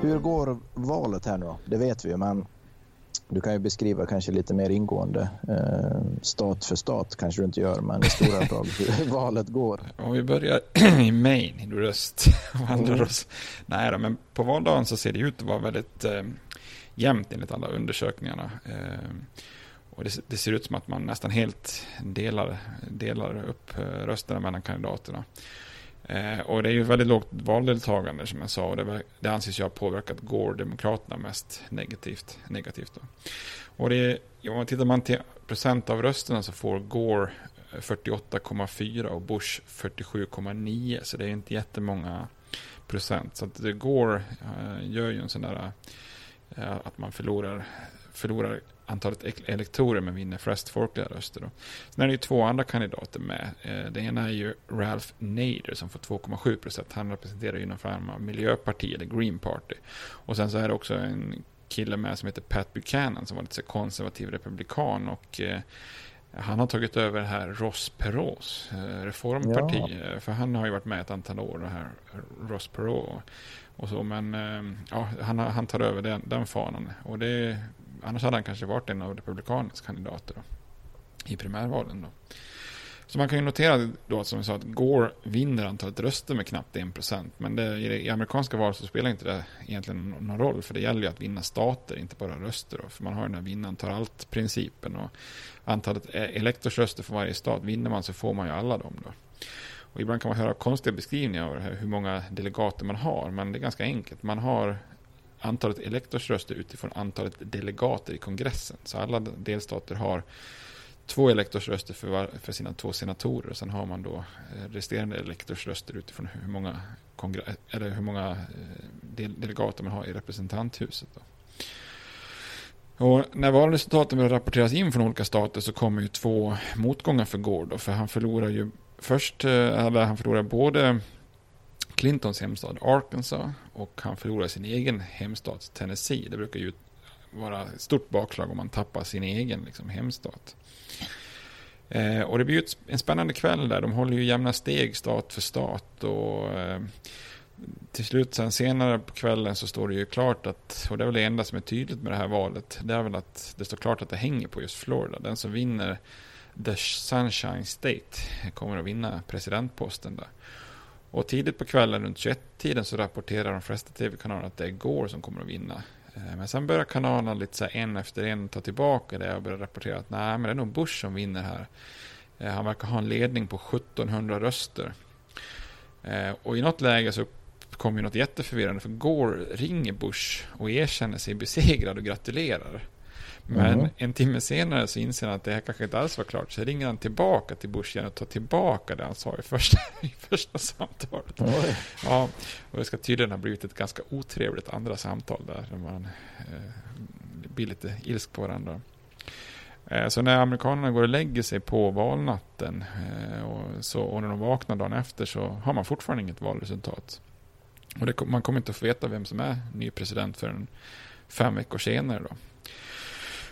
H: Hur går valet här nu då? Det vet vi ju, men du kan ju beskriva kanske lite mer ingående. Eh, stat för stat kanske du inte gör, men i stora drag hur valet går.
A: Om vi börjar i Maine, du röst vandrar mm. Nej då, men på valdagen så ser det ut att vara väldigt eh, jämnt enligt alla undersökningarna. Eh, och det, det, ser ut som att man nästan helt delar, delar upp eh, rösterna mellan kandidaterna. Eh, och det är ju väldigt lågt valdeltagande som jag sa och det, det anses ju ha påverkat Gore-demokraterna mest negativt. negativt då. Och det om man tittar man till procent av rösterna så får Gore eh, 48,4 och Bush 47,9 så det är inte jättemånga procent. Så att det Gore eh, gör ju en sån där att man förlorar, förlorar antalet elektorer men vinner flest folkliga röster. Då. Sen är det ju två andra kandidater med. Eh, det ena är ju Ralph Nader som får 2,7 procent. Han representerar ju någon form av miljöparti eller Green Party. Och sen så är det också en kille med som heter Pat Buchanan som var lite konservativ republikan och eh, han har tagit över det här Ross Perot's eh, reformparti. Ja. För han har ju varit med ett antal år, det här Ross Perot. Och så, men ja, han, han tar över den, den fanan. Och det annars hade han kanske varit en av republikanernas kandidater då, i primärvalen. Då. Så man kan ju notera då som vi sa att Gore vinner antalet röster med knappt 1%. Men det, i amerikanska val så spelar inte det egentligen någon roll. För det gäller ju att vinna stater, inte bara röster. Då. För man har den här vinnaren tar allt-principen. Och antalet eh, elektorsröster för varje stat, vinner man så får man ju alla dem. Då. Och ibland kan man höra konstiga beskrivningar av det här, hur många delegater man har. Men det är ganska enkelt. Man har antalet elektorsröster utifrån antalet delegater i kongressen. Så alla delstater har två elektorsröster för, var, för sina två senatorer. Och sen har man då eh, resterande elektorsröster utifrån hur många, eller hur många eh, del, delegater man har i representanthuset. Då. Och när valresultaten börjar rapporteras in från olika stater så kommer ju två motgångar för Gore. Då, för han förlorar ju först, eh, eller han förlorar både Clintons hemstad Arkansas och han förlorar sin egen hemstad Tennessee. Det brukar ju vara ett stort bakslag om man tappar sin egen liksom, hemstat. Eh, och det blir ju en spännande kväll där. De håller ju jämna steg stat för stat. Och eh, till slut sen senare på kvällen så står det ju klart att, och det är väl det enda som är tydligt med det här valet, det är väl att det står klart att det hänger på just Florida. Den som vinner The Sunshine State kommer att vinna presidentposten där. Och tidigt på kvällen runt 21-tiden så rapporterar de flesta tv-kanaler att det är Gore som kommer att vinna. Eh, men sen börjar kanalerna lite så en efter en ta tillbaka det och börjar rapportera att nej, men det är nog Bush som vinner här. Eh, han verkar ha en ledning på 1700 röster. Eh, och i något läge så kommer något jätteförvirrande för Gore ringer Bush och erkänner sig besegrad och gratulerar. Men mm. en timme senare så inser han att det här kanske inte alls var klart. Så ringer han tillbaka till Bush igen och tar tillbaka det han sa i första, i första samtalet. Ja, och det ska tydligen ha blivit ett ganska otrevligt andra samtal där. Där man eh, blir lite ilsk på varandra. Eh, så när amerikanerna går och lägger sig på valnatten eh, och, så, och när de vaknar dagen efter så har man fortfarande inget valresultat. Och det, man kommer inte att få veta vem som är ny president förrän fem veckor senare. Då.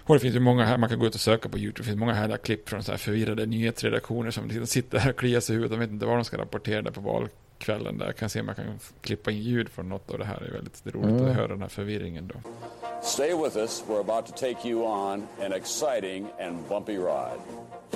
A: Och det finns ju många här, man kan gå ut och söka på YouTube, det finns många härliga klipp från så här förvirrade nyhetsredaktioner som liksom sitter här och kliar sig i huvudet, de vet inte vad de ska rapportera där på valkvällen. Där. Jag kan se om man kan klippa in ljud från något av det här, det är väldigt roligt mm. att höra den här förvirringen då.
I: Stay with us, we're about to take you on an exciting and bumpy ride.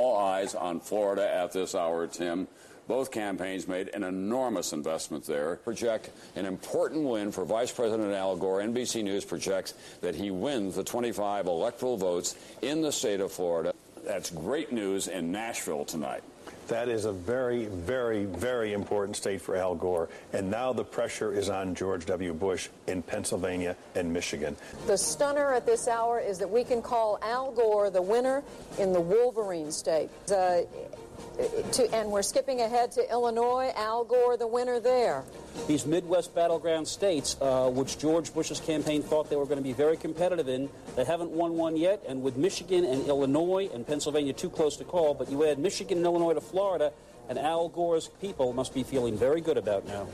I: All eyes on Florida at this hour, Tim. Both campaigns made an enormous investment there. Project an important win for Vice President Al Gore. NBC News projects that he wins the 25 electoral votes in the state of Florida. That's great news in Nashville tonight.
J: That is a very, very, very important state for Al Gore. And now the pressure is on George W. Bush in Pennsylvania and Michigan.
K: The stunner at this hour is that we can call Al Gore the winner in the Wolverine state. Uh, to, and we're skipping ahead to Illinois. Al Gore, the winner there.
L: These Midwest battleground states, uh, which George Bush's campaign thought they were going to be very competitive in, they haven't won one yet. And with Michigan and Illinois and Pennsylvania too close to call, but you add Michigan and Illinois to Florida, and Al Gore's people must be feeling very good about now.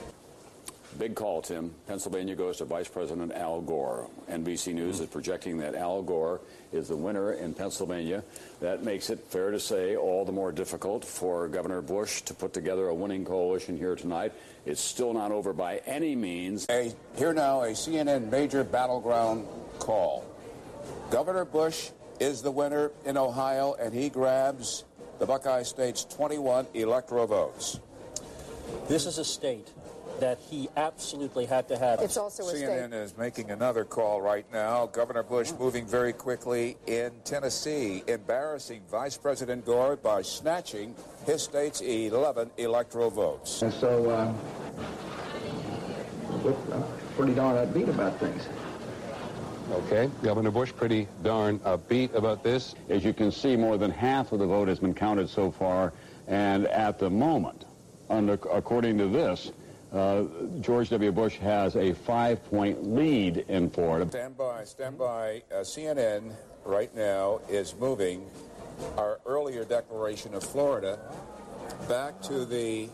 I: Big call, Tim. Pennsylvania goes to Vice President Al Gore. NBC News is projecting that Al Gore is the winner in Pennsylvania. That makes it fair to say all the more difficult for Governor Bush to put together a winning coalition here tonight. It's still not over by any means.
M: A, here now a CNN major battleground call. Governor Bush is the winner in Ohio, and he grabs the Buckeye State's 21 electoral votes.
L: This is a state that he absolutely had to have.
K: It's also a
M: CNN is making another call right now. Governor Bush moving very quickly in Tennessee, embarrassing Vice President Gore by snatching his state's 11 electoral votes.
N: And so, uh, I'm pretty darn upbeat about things.
O: Okay, Governor Bush pretty darn upbeat about this.
P: As you can see, more than half of the vote has been counted so far, and at the moment, under, according to this, uh, George W. Bush has a five-point lead in Florida.
M: Stand by, stand by. Uh, CNN right now is moving our earlier declaration of Florida back to the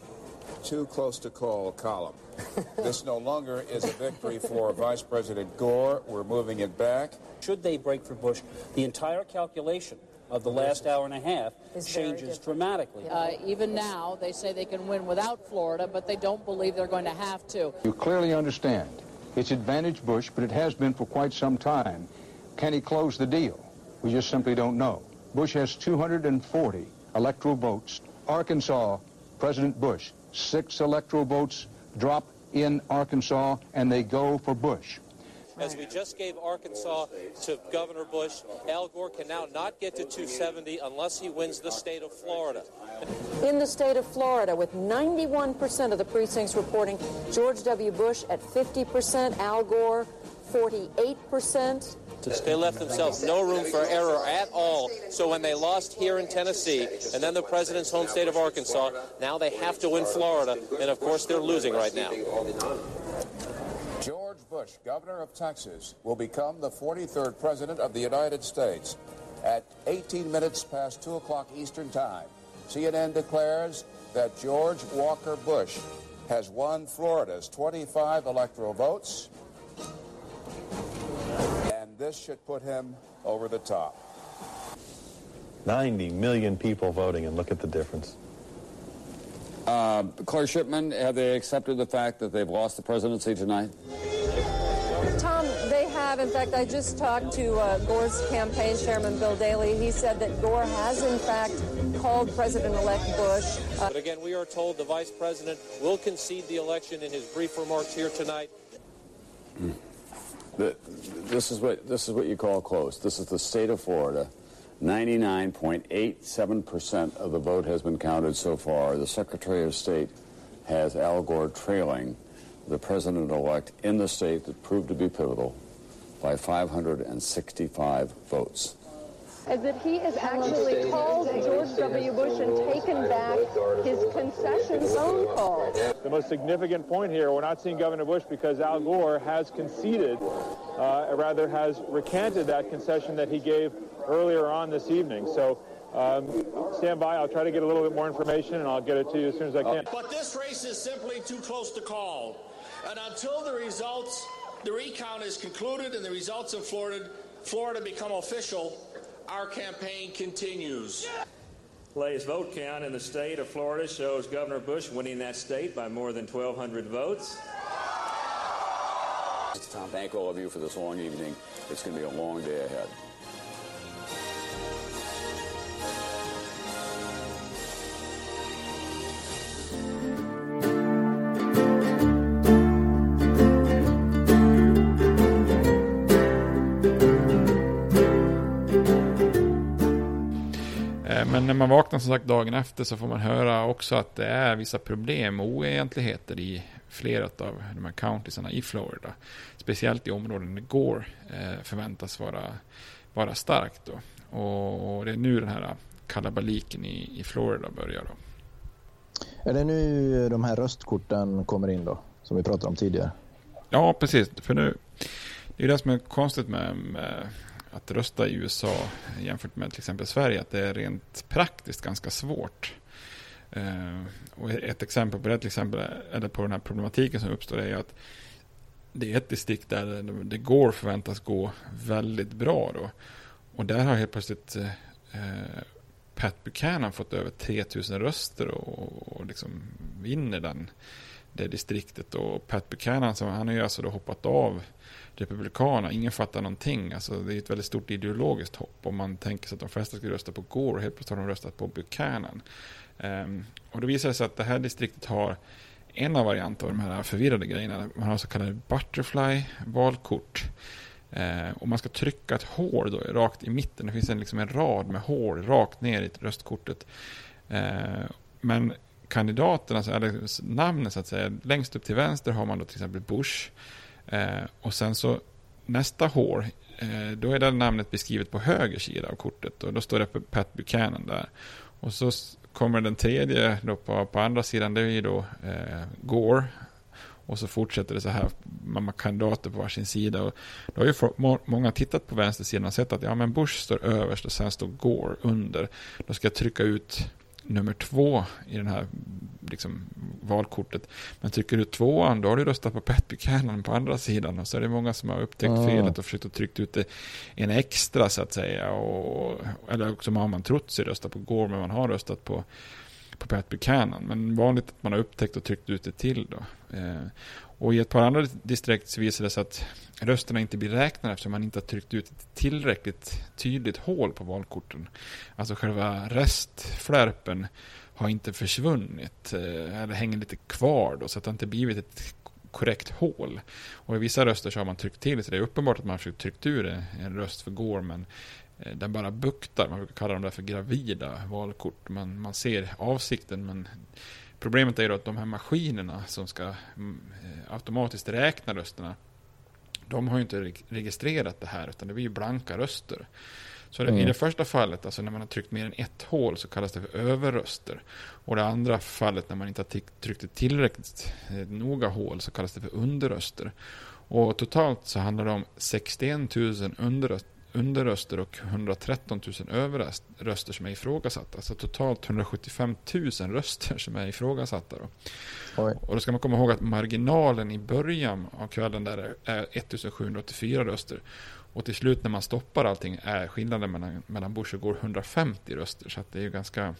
M: too close to call column. this no longer is a victory for Vice President Gore. We're moving it back.
L: Should they break for Bush, the entire calculation of the last hour and a half changes dramatically.
Q: Uh, even now, they say they can win without Florida, but they don't believe they're going to have to.
N: You clearly understand it's advantage Bush, but it has been for quite some time. Can he close the deal? We just simply don't know. Bush has 240 electoral votes. Arkansas, President Bush, six electoral votes drop in Arkansas, and they go for Bush.
R: As we just gave Arkansas to Governor Bush, Al Gore can now not get to 270 unless he wins the state of Florida.
K: In the state of Florida, with 91% of the precincts reporting George W. Bush at 50%, Al Gore 48%.
R: They left themselves no room for error at all. So when they lost here in Tennessee and then the president's home state of Arkansas, now they have to win Florida. And of course, they're losing right now.
M: George Bush, governor of Texas, will become the 43rd president of the United States. At 18 minutes past 2 o'clock Eastern Time, CNN declares that George Walker Bush has won Florida's 25 electoral votes, and this should put him over the top.
J: 90 million people voting, and look at the difference.
P: Uh, Claire Shipman, have they accepted the fact that they've lost the presidency tonight?
K: Tom, they have. In fact, I just talked to uh, Gore's campaign chairman, Bill Daley. He said that Gore has, in fact, called President-elect Bush. Uh,
R: But again, we are told the vice president will concede the election in his brief remarks here tonight.
P: The- This is what this is what you call close. This is the state of Florida. 99.87% of the vote has been counted so far. The Secretary of State has Al Gore trailing the president-elect in the state that proved to be pivotal by 565 votes.
K: is that he has actually called George W. Bush and taken back his concession phone call.
S: The most significant point here, we're not seeing Governor Bush because Al Gore has conceded, uh, or rather has recanted that concession that he gave earlier on this evening. So um, stand by. I'll try to get a little bit more information, and I'll get it to you as soon as I can.
T: But this race is simply too close to call. And until the results, the recount is concluded and the results of Florida, Florida become official, our campaign continues.
U: Latest vote count in the state of Florida shows Governor Bush winning that state by more than 1,200 votes.
P: Tom, thank all of you for this long evening. It's going to be a long day ahead.
A: Men när man vaknar som sagt dagen efter så får man höra också att det är vissa problem och oegentligheter i flera av de här countiesarna i Florida. Speciellt i områden där Gore eh, förväntas vara, vara starkt. Då. Och, och det är nu den här kalabaliken i, i Florida börjar. Då.
H: Är det nu de här röstkorten kommer in då? Som vi pratade om tidigare.
A: Ja, precis. För nu, det är det som är konstigt med, med att rösta i USA jämfört med till exempel Sverige, att det är rent praktiskt ganska svårt. Eh, och ett exempel på det, till exempel, eller på den här problematiken som uppstår, är att det är ett distrikt där det- det går förväntas gå väldigt bra då. Och där har helt plötsligt eh, Pat Buchanan fått över 3000 röster och, och liksom vinner den, det distriktet. Och Pat Buchanan, som, han har ju alltså då hoppat av Republikanerna. Ingen fattar någonting. Alltså, det är ett väldigt stort ideologiskt hopp. Om man tänker sig att de flesta skulle rösta på Gore och helt plötsligt har de röstat på Buchanan. Um, och då visar det sig att det här distriktet har en av varianter av de här förvirrade grejerna. Man har så kallade butterfly-valkort. Eh, och man ska trycka ett hål då, rakt i mitten. Det finns en, liksom en rad med hål rakt ner i röstkortet. Eh, men kandidaterna, alltså, eller namnen så att säga, längst upp till vänster har man då till exempel Bush. Eh, och sen så nästa hål, eh, då är det namnet beskrivet på höger sida av kortet. Och då står det Pat Buchanan där. Och så kommer den tredje då på, på andra sidan, det är ju då eh, Gore. Och så fortsätter det så här, man har kandidater på varsin sida. Och då har ju folk- må, många tittat på vänstersidan och sett att ja, men Bush står överst och sen står Gore under. Då ska jag trycka ut nummer två i den här liksom, valkortet. Men trycker du tvåan, då har du röstat på Pat Buchanan på andra sidan. Och så är det många som har upptäckt
H: Ah.
A: felet och försökt att trycka ut det en extra så att säga. Och, eller också har man trott sig rösta på Gore, men man har röstat på på Pat Buchanan. Men vanligt att man har upptäckt och tryckt ut det till då. Eh, och i ett par andra distrikt så visar det sig att rösterna inte blir räknade eftersom man inte har tryckt ut ett tillräckligt tydligt hål på valkorten. Alltså själva restflärpen har inte försvunnit eh, eller hänger lite kvar då så att det inte blivit ett korrekt hål. Och i vissa röster så har man tryckt till så det är uppenbart att man har försökt tryckt ur en, röst för går men eh, den bara buktar. Man brukar kalla dem där för gravida valkort. Man, man ser avsikten men problemet är då att de här maskinerna som ska mm, eh, automatiskt räkna rösterna de har ju inte registrerat det här utan det blir ju blanka röster. Så
H: Mm.
A: i det första fallet, alltså när man har tryckt mer än ett hål så kallas det för överröster. Och det andra fallet när man inte har tryckt ett tillräckligt eh, noga hål så kallas det för underröster. Och totalt så handlar det om 61 000 underröster underröster och 113 000 överröster som är ifrågasatta. Alltså totalt 175 000 röster som är ifrågasatta. Då.
H: Oj.
A: Och då ska man komma ihåg att marginalen i början av kvällen där är 1784 röster. Och till slut när man stoppar allting är skillnaden mellan, mellan Bush och Gore 150 röster. Så det är ju ganska...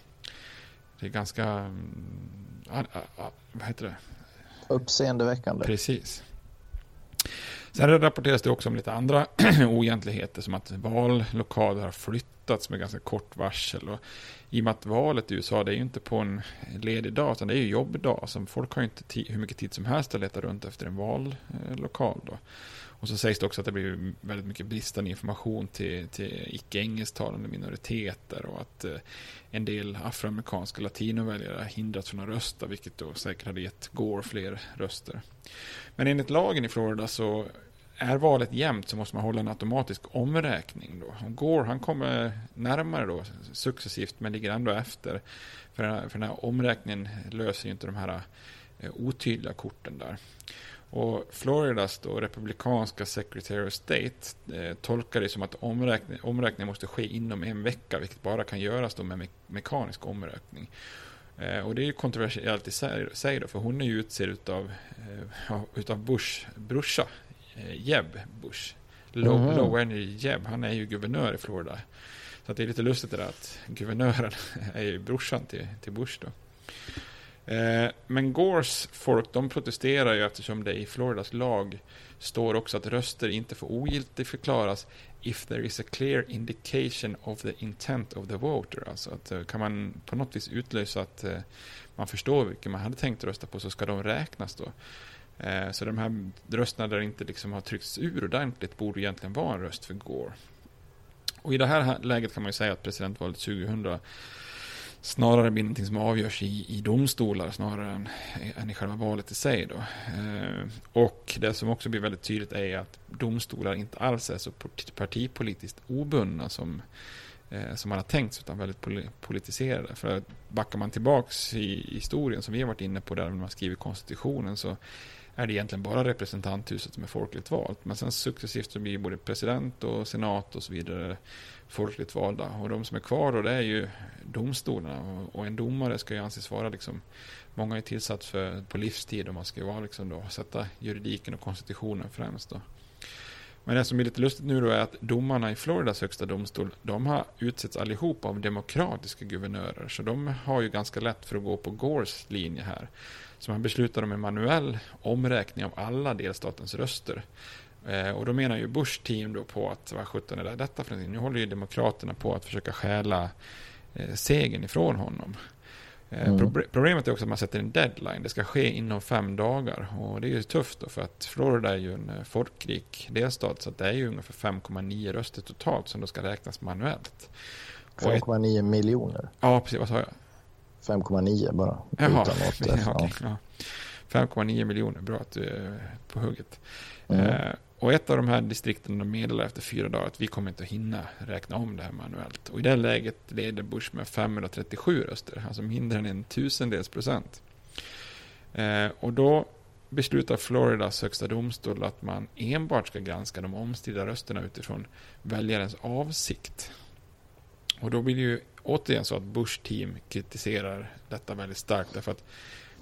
A: Det är ganska... mm, vad heter det?
H: Uppseendeväckande.
A: Precis. Sen rapporteras det också om lite andra oegentligheter som att vallokaler har flyttats med ganska kort varsel. Och I och med att valet i USA det är ju inte på en ledig dag utan det är ju jobbdag. Så folk har ju inte hur mycket tid som helst att leta runt efter en vallokal. Då. Och så sägs det också att det blir väldigt mycket bristande information till, till icke-engelsktalande minoriteter och att eh, en del afroamerikanska latinoväljare har hindrats från att rösta vilket då säkert hade gett Gore fler röster. Men enligt lagen i Florida så är valet jämnt så måste man hålla en automatisk omräkning. Då. Gore han kommer närmare då successivt men ligger ändå efter. För den här, för den här omräkningen löser ju inte de här eh, otydliga korten där. Och Floridas då republikanska Secretary of State eh, tolkar det som att omräkning, omräkning måste ske inom en vecka, vilket bara kan göras då med me mekanisk omräkning. Eh, och det är ju kontroversiellt i sig, då, för hon är ju utsedd utav, eh, utav Bush brorsa, Jeb Bush. Low,
H: Mhm.
A: Low Energy Jeb, han är ju guvernör i Florida. Så det är lite lustigt det där att guvernören är ju brorsan till, till Bush då. Eh, men Gores folk de protesterar ju eftersom det i Floridas lag står också att röster inte får ogiltigförklaras if there is a clear indication of the intent of the voter. Alltså att eh, kan man på något vis utlösa att eh, man förstår vilken man hade tänkt rösta på så ska de räknas då. Eh, så de här rösterna där det inte liksom har tryckts ur ordentligt borde egentligen vara en röst för Gore. Och i det här läget kan man ju säga att presidentvalet 2000 snarare blir någonting som avgörs i, i domstolar snarare än, än i själva valet i sig. Då. Eh, och det som också blir väldigt tydligt är att domstolar inte alls är så partipolitiskt obundna som, eh, som man har tänkt sig, utan väldigt politiserade. För backar man tillbaks i historien som vi har varit inne på där man skriver konstitutionen så är det egentligen bara representanthuset som är folkligt valt. Men sen successivt så blir både president och senat och så vidare folkligt valda. Och de som är kvar då det är ju domstolarna. Och, en domare ska ju anses vara liksom, många är tillsatt för, på livstid och man ska ju vara liksom då, sätta juridiken och konstitutionen främst då. Men det som är lite lustigt nu då är att domarna i Floridas högsta domstol, de har utsetts allihop av demokratiska guvernörer. Så de har ju ganska lätt för att gå på Gores linje här. Så man beslutar om en manuell omräkning av alla delstatens röster. Eh, och då menar ju Bush team då på att vad sjutton är det detta för någonting? Nu håller ju Demokraterna på att försöka stjäla eh, segern ifrån honom. Eh,
H: Mm.
A: proble- Problemet är också att man sätter en deadline. Det ska ske inom fem dagar. Och det är ju tufft då för att Florida är ju en folkrik delstat. Så det är ju ungefär 5,9 röster totalt som då ska räknas manuellt. Och ett-
H: 5,9 miljoner.
A: Ja, precis. Vad sa jag?
H: 5,9 bara.
A: Jaha,
H: Utan
A: ja, okej, ja. 5,9 miljoner, bra att du är på hugget.
H: Mm.
A: Eh, och ett av de här distrikten de meddelar efter fyra dagar att vi kommer inte att hinna räkna om det här manuellt. Och i det läget leder Bush med 537 röster, alltså mindre än en tusendels procent. Eh, och då beslutar Floridas högsta domstol att man enbart ska granska de omstridda rösterna utifrån väljarens avsikt. Och då blir det ju återigen så att Bush team kritiserar detta väldigt starkt därför att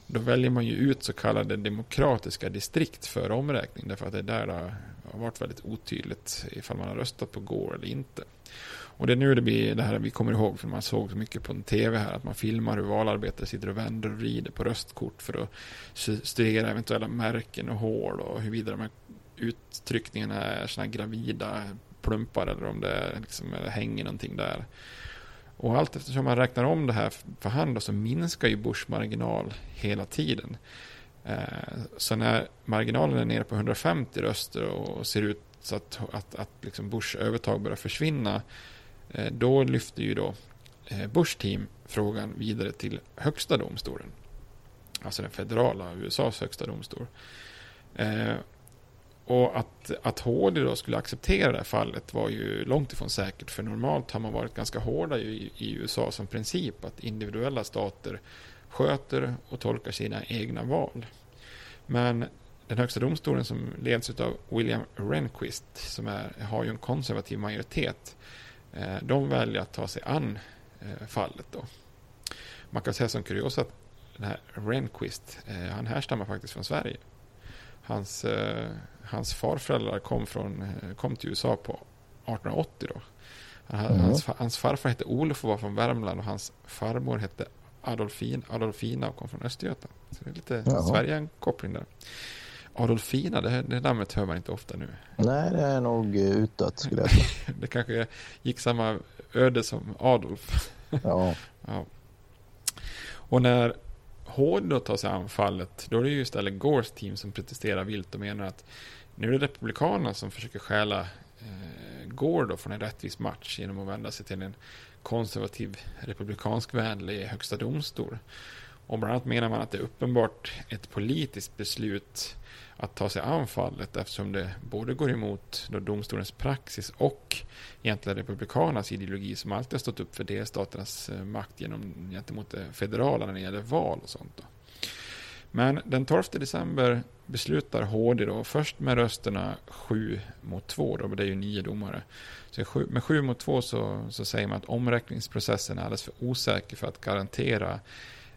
A: då väljer man ju ut så kallade demokratiska distrikt för omräkning därför att det där har varit väldigt otydligt ifall man har röstat på Gore eller inte. Och det är nu det blir det här vi kommer ihåg för man såg så mycket på en tv här att man filmar hur valarbetare sitter och vänder och vrider på röstkort för att studera eventuella märken och hål och huruvida de här uttryckningarna är sådana gravida plumpar eller om det liksom hänger någonting där. Och allt eftersom man räknar om det här för hand så minskar ju Bush marginal hela tiden. Eh, så när marginalen är nere på 150 röster och ser ut så att, att, att liksom Bush övertag börjar försvinna, eh, då lyfter ju då eh, Bush team frågan vidare till högsta domstolen. Alltså den federala USAs högsta domstol. Och att, att HD då skulle acceptera det här fallet var ju långt ifrån säkert. För normalt har man varit ganska hårda i, i USA som princip att individuella stater sköter och tolkar sina egna val. Men den högsta domstolen som leds av William Rehnquist, som är, har ju en konservativ majoritet, eh, de väljer att ta sig an eh, fallet. Då. Man kan säga som kuriosa att den här Rehnquist, eh, han härstammar faktiskt från Sverige. Hans, eh, hans farföräldrar kom, från, kom till USA på 1880 då. Han, mm. hans, hans, farfar hette Olof och var från Värmland och hans farmor hette Adolfin, Adolfina och kom från Östergötland. Så det är lite Sverige-koppling där. Adolfina, det, det namnet hör man inte ofta nu.
H: Nej, det är nog utåt skulle jag
A: säga. det kanske gick samma öde som Adolf.
H: ja.
A: ja. Och när HD då tar sig an fallet, då är det ju istället Gores team som protesterar vilt och menar att nu är det Republikanerna som försöker stjäla eh, Gore då från en rättvis match genom att vända sig till en konservativ republikansk vänlig högsta domstol. Och bland annat menar man att det är uppenbart ett politiskt beslut att ta sig an fallet eftersom det både går emot domstolens praxis och egentligen republikanernas ideologi som alltid har stått upp för delstaternas eh, makt genom, gentemot det federala när det gäller val och sånt. Då. Men den 12 december beslutar HD då först med rösterna 7 mot 2, då, det är ju nio domare. Så med 7 mot 2 så, så säger man att omräkningsprocessen är alldeles för osäker för att garantera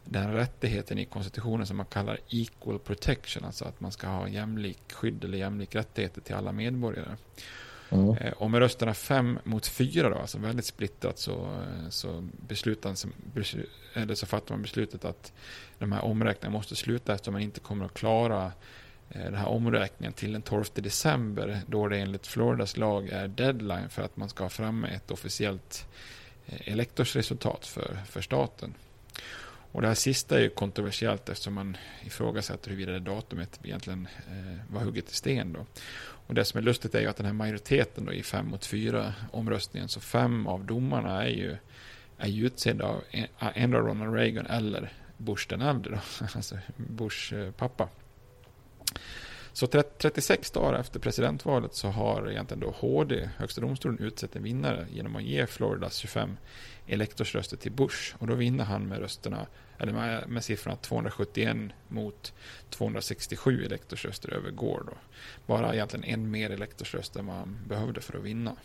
A: den rättigheten i konstitutionen som man kallar equal protection, alltså att man ska ha jämlik skydd eller jämlik rättigheter till alla medborgare. Mm. Eh, och med rösterna fem mot fyra då, alltså väldigt splittrat, så, eh, så, beslutan, eller så fattar man beslutet att de här omräkningarna måste sluta eftersom man inte kommer att klara eh, den här omräkningen till den 12 december då det enligt Floridas lag är deadline för att man ska ha fram ett officiellt elektorsresultat för, för staten. Och det här sista är ju kontroversiellt eftersom man ifrågasätter huruvida det datumet egentligen var hugget i sten. Då. Och det som är lustigt är ju att den här majoriteten då i fem mot fyra omröstningen, så fem av domarna är ju, är ju utsedda av ändå Ronald Reagan eller Bush den äldre, då, alltså Bush eh, pappa. Så 36 dagar efter presidentvalet så har egentligen då HD, Högsta domstolen, utsett en vinnare genom att ge Floridas 25 elektorsröster till Bush. Och då vinner han med rösterna, eller med, med siffrorna 271 mot 267 elektorsröster över Gore. Då. Bara egentligen en mer elektorsröst än vad han behövde för att vinna.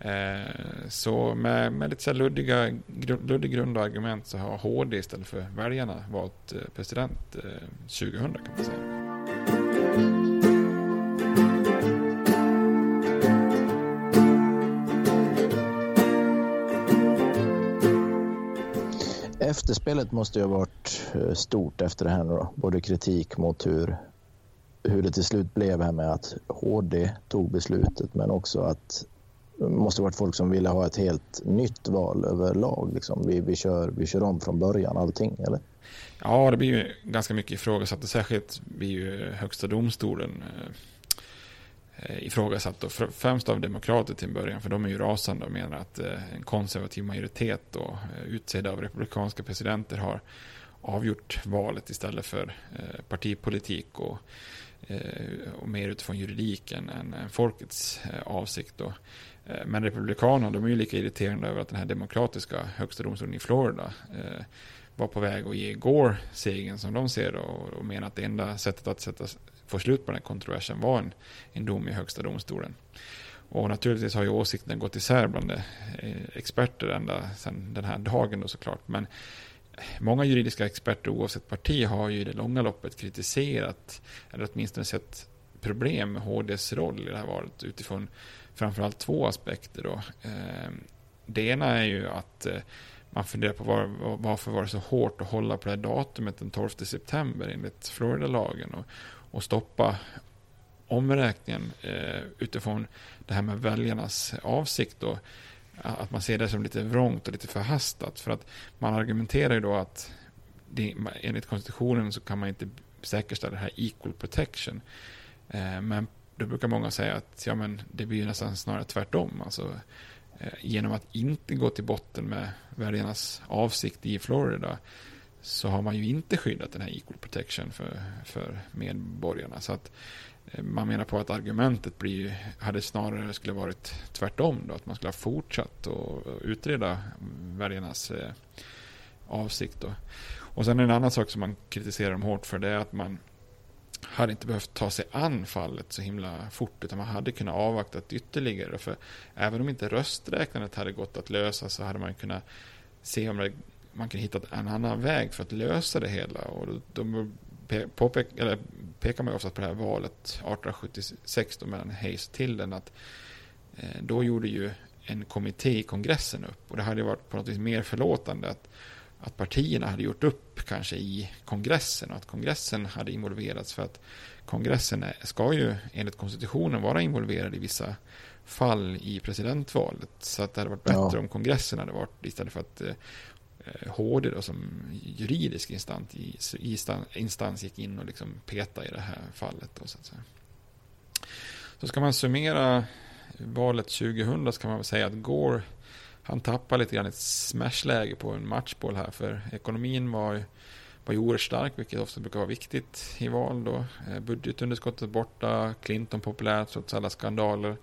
A: Eh, så med, med lite så luddiga, luddig grund och argument så har HD istället för väljarna valt eh, president eh, 2000 kan man säga.
H: Efterspelet måste ju ha varit eh, stort efter det här nu då. Både kritik mot hur, hur det till slut blev här med att HD tog beslutet men också att det måste ha varit folk som ville ha ett helt nytt val överlag. Liksom. Vi, vi, kör, vi kör om från början allting, eller?
A: Ja, det blir ju ganska mycket ifrågasatt. Särskilt blir ju Högsta domstolen eh, Eh, ifrågasatt. Och främst av demokrater till en början. För de är ju rasande och menar att eh, en konservativ majoritet och eh, utsedd av republikanska presidenter har avgjort valet istället för partipolitik och, och mer utifrån juridiken än folkets avsikt. Då. men republikanerna de är ju lika irriterande över att den här demokratiska högsta domstolen i Florida var på väg att ge Gore segern som de ser det och menar att det enda sättet att sätta, få slut på den här kontroversen var en, en dom i högsta domstolen. Och naturligtvis har ju åsikten gått isär bland eh, experter ända sedan den här dagen då såklart. Men många juridiska experter oavsett parti har ju i det långa loppet kritiserat eller åtminstone sett problem med HDs roll i det här valet utifrån framförallt två aspekter. Då. Ehm, det ena är ju att eh, man funderar på var, varför var det så hårt att hålla på det här datumet den 12 september enligt Florida-lagen och, och stoppa omräkningen eh, utifrån det här med väljarnas avsikt. Då, att man ser det som lite vrångt och lite förhastat. För att man argumenterar ju då att det, enligt konstitutionen så kan man inte säkerställa det här equal protection. Eh, men då brukar många säga att ja, men det blir nästan snarare tvärtom. Alltså, Eh, genom att inte gå till botten med väljarnas avsikt i Florida så har man ju inte skyddat den här equal protection för, för medborgarna. Så att eh, man menar på att argumentet blir, hade snarare skulle varit tvärtom då, att man skulle ha fortsatt att utreda väljarnas eh, avsikt. Då. Och sen en annan sak som man kritiserar dem hårt för det är att man hade inte behövt ta sig an fallet så himla fort utan man hade kunnat avvakta ytterligare. För även om inte rösträknandet hade gått att lösa så hade man kunnat se om det, man kunde hitta en annan väg för att lösa det hela. Och då påpek, eller pekar man ju ofta på det här valet 1876 då mellan Hayes och Tilden att eh, då gjorde ju en kommitté i kongressen upp och det hade varit på något vis mer förlåtande att att partierna hade gjort upp kanske i kongressen och att kongressen hade involverats för att kongressen ska ju enligt konstitutionen vara involverad i vissa fall i presidentvalet. Så att det hade varit bättre ja. om kongressen hade varit istället för att eh, Eh, HD då, som juridisk instans, instans gick in och liksom petade i det här fallet. Då, så, att säga. så ska man summera valet 2000 så kan man väl säga att Gore han tappar lite grann ett smashläge på en matchboll här. För ekonomin var, var ju oerhört stark, vilket ofta brukar vara viktigt i val. Då. Eh, budgetunderskottet borta, Clinton populär trots alla skandaler.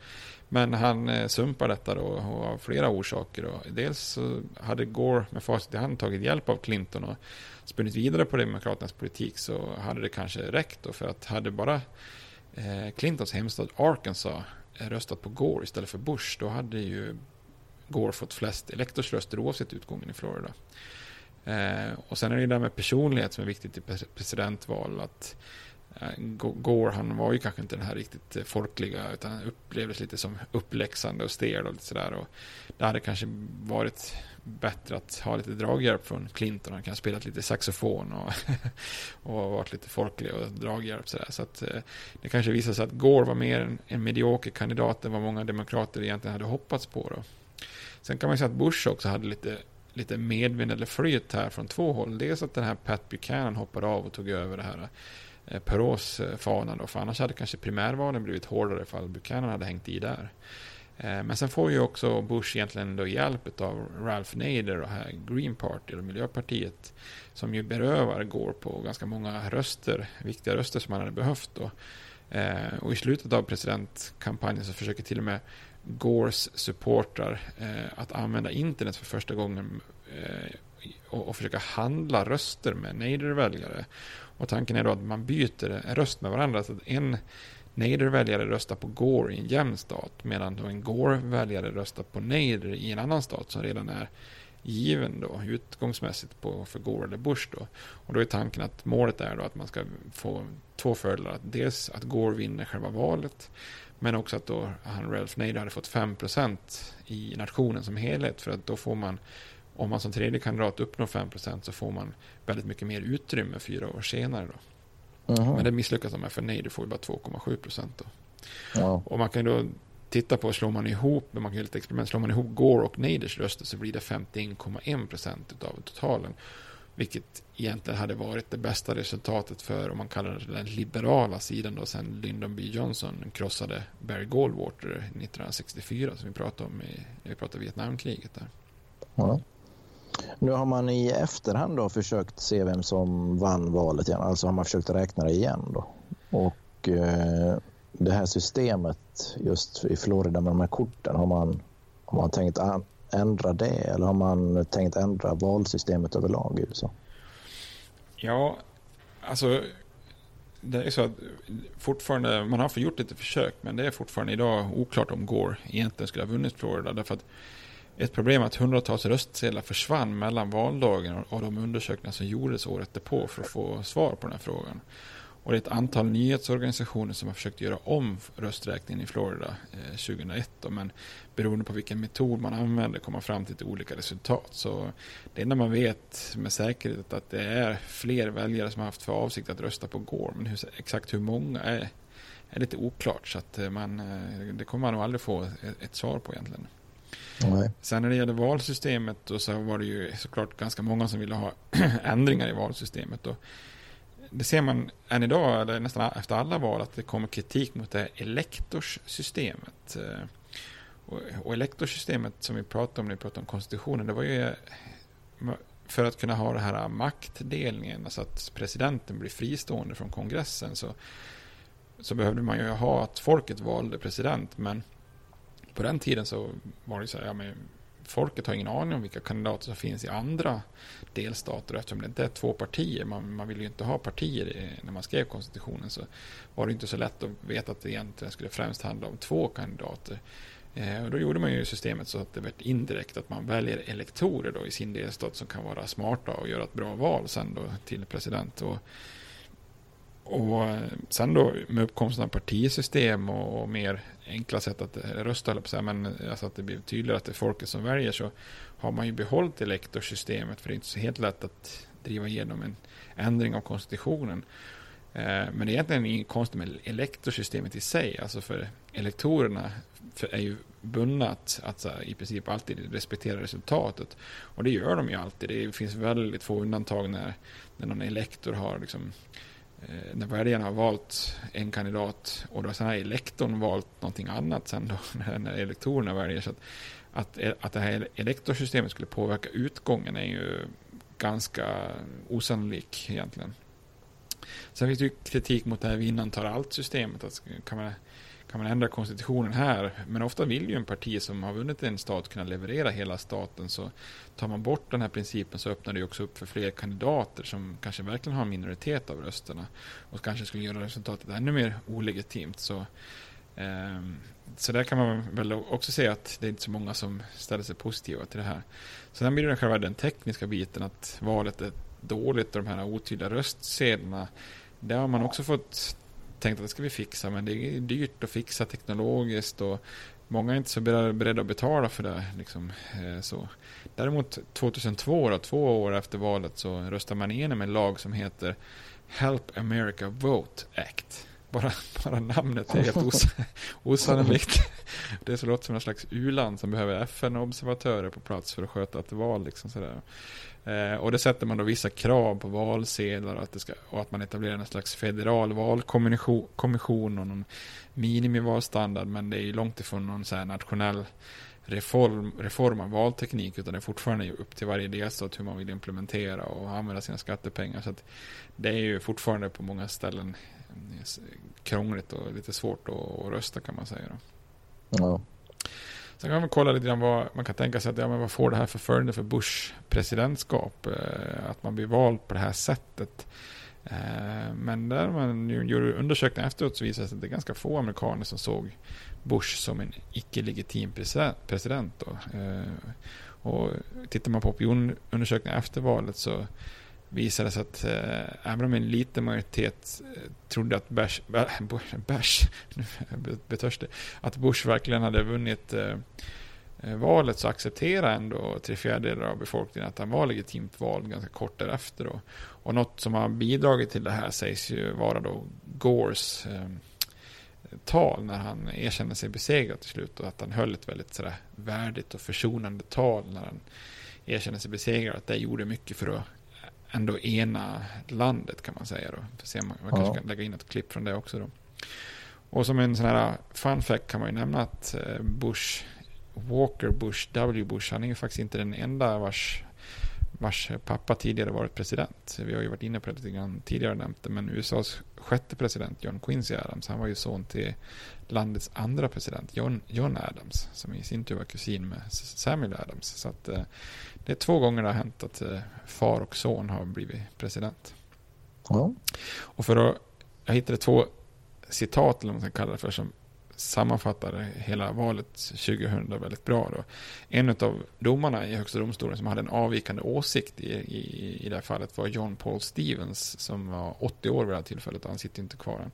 A: Men han eh, sumpar detta då och av flera orsaker. Då. Dels så hade Gore med facit i hand tagit hjälp av Clinton och spunnit vidare på Demokraternas politik så hade det kanske räckt då. För att hade bara eh, Clintons hemstad Arkansas röstat på Gore istället för Bush då hade ju Gore fått flest elektorsröster oavsett utgången i Florida. Eh, och sen är det ju det där med personlighet som är viktigt i presidentval. Att Eh, Gore, han var ju kanske inte den här riktigt eh, folkliga, utan han upplevdes lite som uppläxande och stel och lite sådär. Och det hade kanske varit bättre att ha lite draghjälp från Clinton. Han kan ha spelat lite saxofon och, och varit lite folklig och draghjälp. Sådär. Så att eh, det kanske visade sig att Gore var mer en, en medioker kandidat än vad många demokrater egentligen hade hoppats på. Då. Sen kan man säga att Bush också hade lite, lite medvind eller flyt här från två håll. Dels att den här Pat Buchanan hoppade av och tog över det här eh, fana då, för annars hade kanske primärvalen blivit hårdare ifall Buchanan hade hängt i där. Eh, men sen får ju också Bush egentligen då hjälp av Ralph Nader och här Green Party och Miljöpartiet som ju berövar Gore på ganska många röster, viktiga röster som han hade behövt då. Eh, och i slutet av presidentkampanjen så försöker till och med Gores supportrar eh, att använda internet för första gången eh, och, och, försöka handla röster med Nader-väljare. Och tanken är då att man byter en röst med varandra. Så att en Nader-väljare röstar på Gore i en jämn stat medan då en Gore-väljare röstar på Nader i en annan stat som redan är given då, utgångsmässigt på, för Gore eller Bush. Då. Och då är tanken att målet är då att man ska få två fördelar. Dels att Gore vinner själva valet men också att då han Ralph Nader hade fått 5% i nationen som helhet. För att då får man, om man som tredje kandidat uppnår 5% så får man väldigt mycket mer utrymme fyra år senare. Då. Uh -huh. Men det misslyckas de med för Nader får ju bara 2,7% då. Och man kan då titta på, slår man ihop, man kan göra lite experiment, slår man ihop Gore och Naders röster så blir det 51,1% av totalen. Vilket egentligen hade varit det bästa resultatet för, om man kallar det den liberala sidan då, sen Lyndon B. Johnson krossade Barry Goldwater 1964 som vi pratade om i, när vi pratade Vietnamkriget där.
H: Ja. Nu har man i efterhand då försökt se vem som vann valet igen, alltså har man försökt räkna det igen då. Och eh, det här systemet just i Florida med de här korten, har man, har man tänkt ändra det eller har man tänkt ändra valsystemet överlag i USA?
A: Ja, alltså det är så att fortfarande, man har gjort lite försök men det är fortfarande idag oklart om Gore egentligen skulle ha vunnit Florida därför att ett problem är att hundratals röstsedlar försvann mellan valdagen och de undersökningar som gjordes året därpå för att få svar på den här frågan. Och det är ett antal nyhetsorganisationer som har försökt göra om rösträkningen i Florida eh, 2001. Då, men beroende på vilken metod man använder kommer man fram till olika resultat. Så det enda man vet med säkerhet är att det är fler väljare som har haft för avsikt att rösta på Gore. Men hur, exakt hur många är, är lite oklart. Så att eh, man, eh, det kommer man nog aldrig få ett, ett svar på egentligen. Nej. Sen när det gäller valsystemet då så var det ju såklart ganska många som ville ha ändringar i valsystemet. Då det ser man än idag, eller nästan efter alla val, att det kommer kritik mot det elektorssystemet. Eh, och, och elektorssystemet som vi pratade om när vi pratade om konstitutionen, det var ju eh, för att kunna ha den här maktdelningen, alltså att presidenten blir fristående från kongressen, så, så behövde man ju ha att folket valde president. Men på den tiden så var det så här, ja, men folket har ingen aning om vilka kandidater som finns i andra delstater. Eftersom det inte är två partier, man, man vill ju inte ha partier när man skrev konstitutionen, så var det inte så lätt att veta att det egentligen skulle främst handla om två kandidater. Eh, och då gjorde man ju systemet så att det blev indirekt att man väljer elektorer då i sin delstat som kan vara smarta och göra ett bra val sen då till president. Och, och eh, sen då med uppkomsten av partisystem och, och mer enkla sätt att eh, rösta, på här, men eh, alltså att det blir tydligare att det är folket som väljer så har man ju behållit elektorsystemet för det är inte så helt lätt att driva igenom en ändring av konstitutionen. Eh, men det är egentligen inget konstigt med elektorsystemet i sig, alltså för elektorerna är ju bundna att, att här, i princip alltid respektera resultatet. Och det gör de ju alltid. Det finns väldigt få undantag när, när någon elektor har liksom, Eh, när väljarna har valt en kandidat och då har elektorn valt någonting annat sen då när, när elektorerna väljer. Så att, att, eh, att det här elektorsystemet skulle påverka utgången är ju ganska osannolik egentligen. Sen finns det ju kritik mot det här vinnaren tar allt-systemet. Alltså, kan man kan man ändra konstitutionen här. Men ofta vill ju en parti som har vunnit en stat kunna leverera hela staten. Så tar man bort den här principen så öppnar det också upp för fler kandidater som kanske verkligen har en minoritet av rösterna. Och kanske skulle göra resultatet ännu mer olegitimt. Så, eh, så där kan man väl också säga att det är inte så många som ställer sig positiva till det här. Sen blir det själva den tekniska biten att valet är dåligt och de här otydliga röstsedlarna. Där har man också fått tänkt att det ska vi fixa, men det är dyrt att fixa teknologiskt och många är inte så beredda att betala för det. Liksom, eh, så. Däremot 2002, då, två år efter valet, så röstade man igenom en lag som heter Help America Vote Act. Bara, bara namnet är helt os osannolikt. Det är så låter som en slags u-land som behöver FN-observatörer på plats för att sköta ett val. Liksom sådär. Eh, och det sätter man då vissa krav på valsedlar och att, det ska, och att man etablerar en slags federal valkommission och någon minimivalstandard. Men det är ju långt ifrån någon så här nationell reform, reform av valteknik utan det är fortfarande upp till varje delstat hur man vill implementera och använda sina skattepengar. Så det är ju fortfarande på många ställen eh, krångligt och lite svårt att, att rösta kan man säga. Då. Ja. Sen kan man kolla lite grann vad man kan tänka sig att ja, men vad får det här för följder för Bush presidentskap? Eh, att man blir vald på det här sättet. Eh, men där man gjorde undersökningar efteråt så visade det sig att det är ganska få amerikaner som såg Bush som en icke-legitim president. Då. Eh, och tittar man på opinionundersökningar efter valet så visade sig att eh, även om en liten majoritet eh, trodde att Bash, Bash, betörstig, att Bush verkligen hade vunnit eh, eh, valet så accepterade ändå tre fjärdedelar av befolkningen att han var legitimt vald ganska kort därefter. Då. Och något som har bidragit till det här sägs ju vara då Gores eh, tal när han erkände sig besegrad till slut och att han höll ett väldigt sådär värdigt och försonande tal när han erkände sig besegrad. Att det gjorde mycket för att ändå ena landet kan man säga då. För se, man, man kanske ja. kan lägga in ett klipp från det också då. Och som en sån här fun fact kan man ju nämna att eh, Bush, Walker Bush, W Bush, han är ju faktiskt inte den enda vars, vars pappa tidigare varit president. Vi har ju varit inne på det lite grann tidigare nämnt det, men USAs sjätte president John Quincy Adams, han var ju son till landets andra president John, John Adams, som i sin tur var kusin med Samuel Adams. Så att eh, det är två gånger det har hänt att eh, far och son har blivit president. Ja. Och för att, jag hittade två citat, eller vad man ska kalla det för, som sammanfattar hela valet 2000 väldigt bra. Då. En av domarna i Högsta domstolen som hade en avvikande åsikt i, i, i det här fallet var John Paul Stevens som var 80 år vid det här tillfället och han sitter inte kvar än.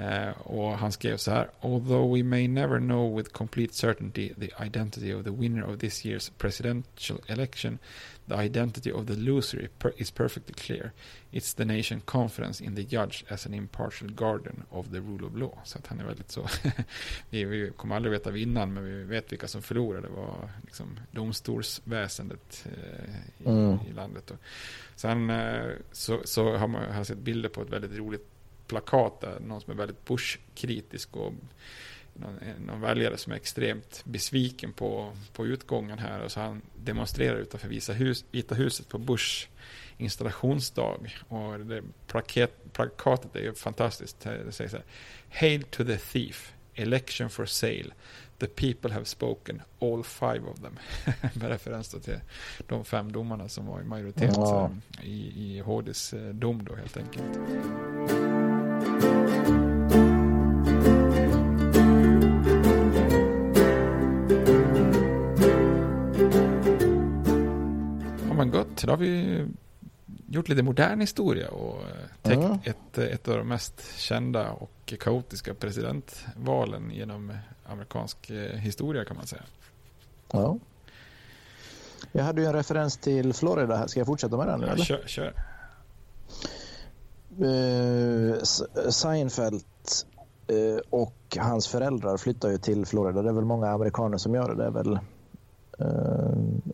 A: Uh, och han skrev så här. Although we may never know with complete certainty the identity of the winner of this year's presidential election, the identity of the loser is perfectly clear. It's the nation confidence in the judge as an impartial guardian of the rule of law. Så att han är väldigt så. vi, vi kommer aldrig veta vinnaren, men vi vet vilka som förlorade. Det var liksom domstolsväsendet uh, i, mm. i, landet. Och sen uh, så, så har man har sett bilder på ett väldigt roligt plakat där någon som är väldigt Bush-kritisk och någon, någon väljare som är extremt besviken på, på utgången här. Och så han demonstrerar utanför Vita, hus, Vita huset på Bush installationsdag. Och det plaket, plakatet är ju fantastiskt. Det säger så här. Hail to the thief. Election for sale. The people have spoken. All five of them. Med referens till de fem domarna som var i majoritet
H: Ja.
A: i, i HDs eh, dom då helt enkelt. Gott, då har vi gjort lite modern historia och eh, täckt
H: Mm.
A: ett, ett av de mest kända och kaotiska presidentvalen genom amerikansk eh, historia kan man säga.
H: Ja. Jag hade ju en referens till Florida här. Ska jag fortsätta med den?
A: Ja,
H: eller?
A: kör, kör.
H: Eh, S- Seinfeld eh, och hans föräldrar flyttar ju till Florida. Det är väl många amerikaner som gör det. Det är väl eh,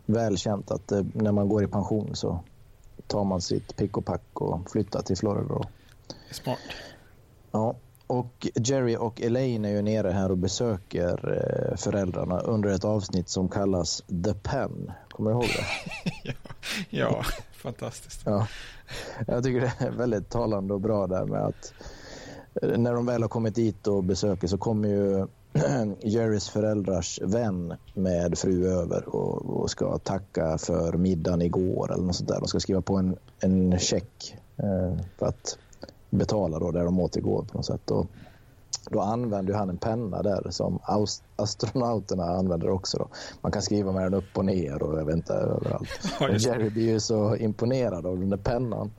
H: välkänt att eh, när man går i pension så tar man sitt pick och pack och flyttar till Florida.
A: Smart.
H: Ja, och Jerry och Elaine är ju nere här och besöker eh, föräldrarna under ett avsnitt som kallas The Pen. Kommer du ihåg det?
A: Ja, fantastiskt.
H: Ja. Jag tycker det är väldigt talande och bra där med att eh, när de väl har kommit dit och besöker så kommer ju Jerrys föräldrars vän med fru över och, och ska tacka för middagen igår eller något sånt där. De ska skriva på en, en check eh, för att betala då där de åt igår på något sätt. Och då använder han en penna där som astronauterna använder också. Då. Man kan skriva med den upp och ner och jag vet inte överallt.
A: Ja.
H: Jerry blir ju så imponerad av den där pennan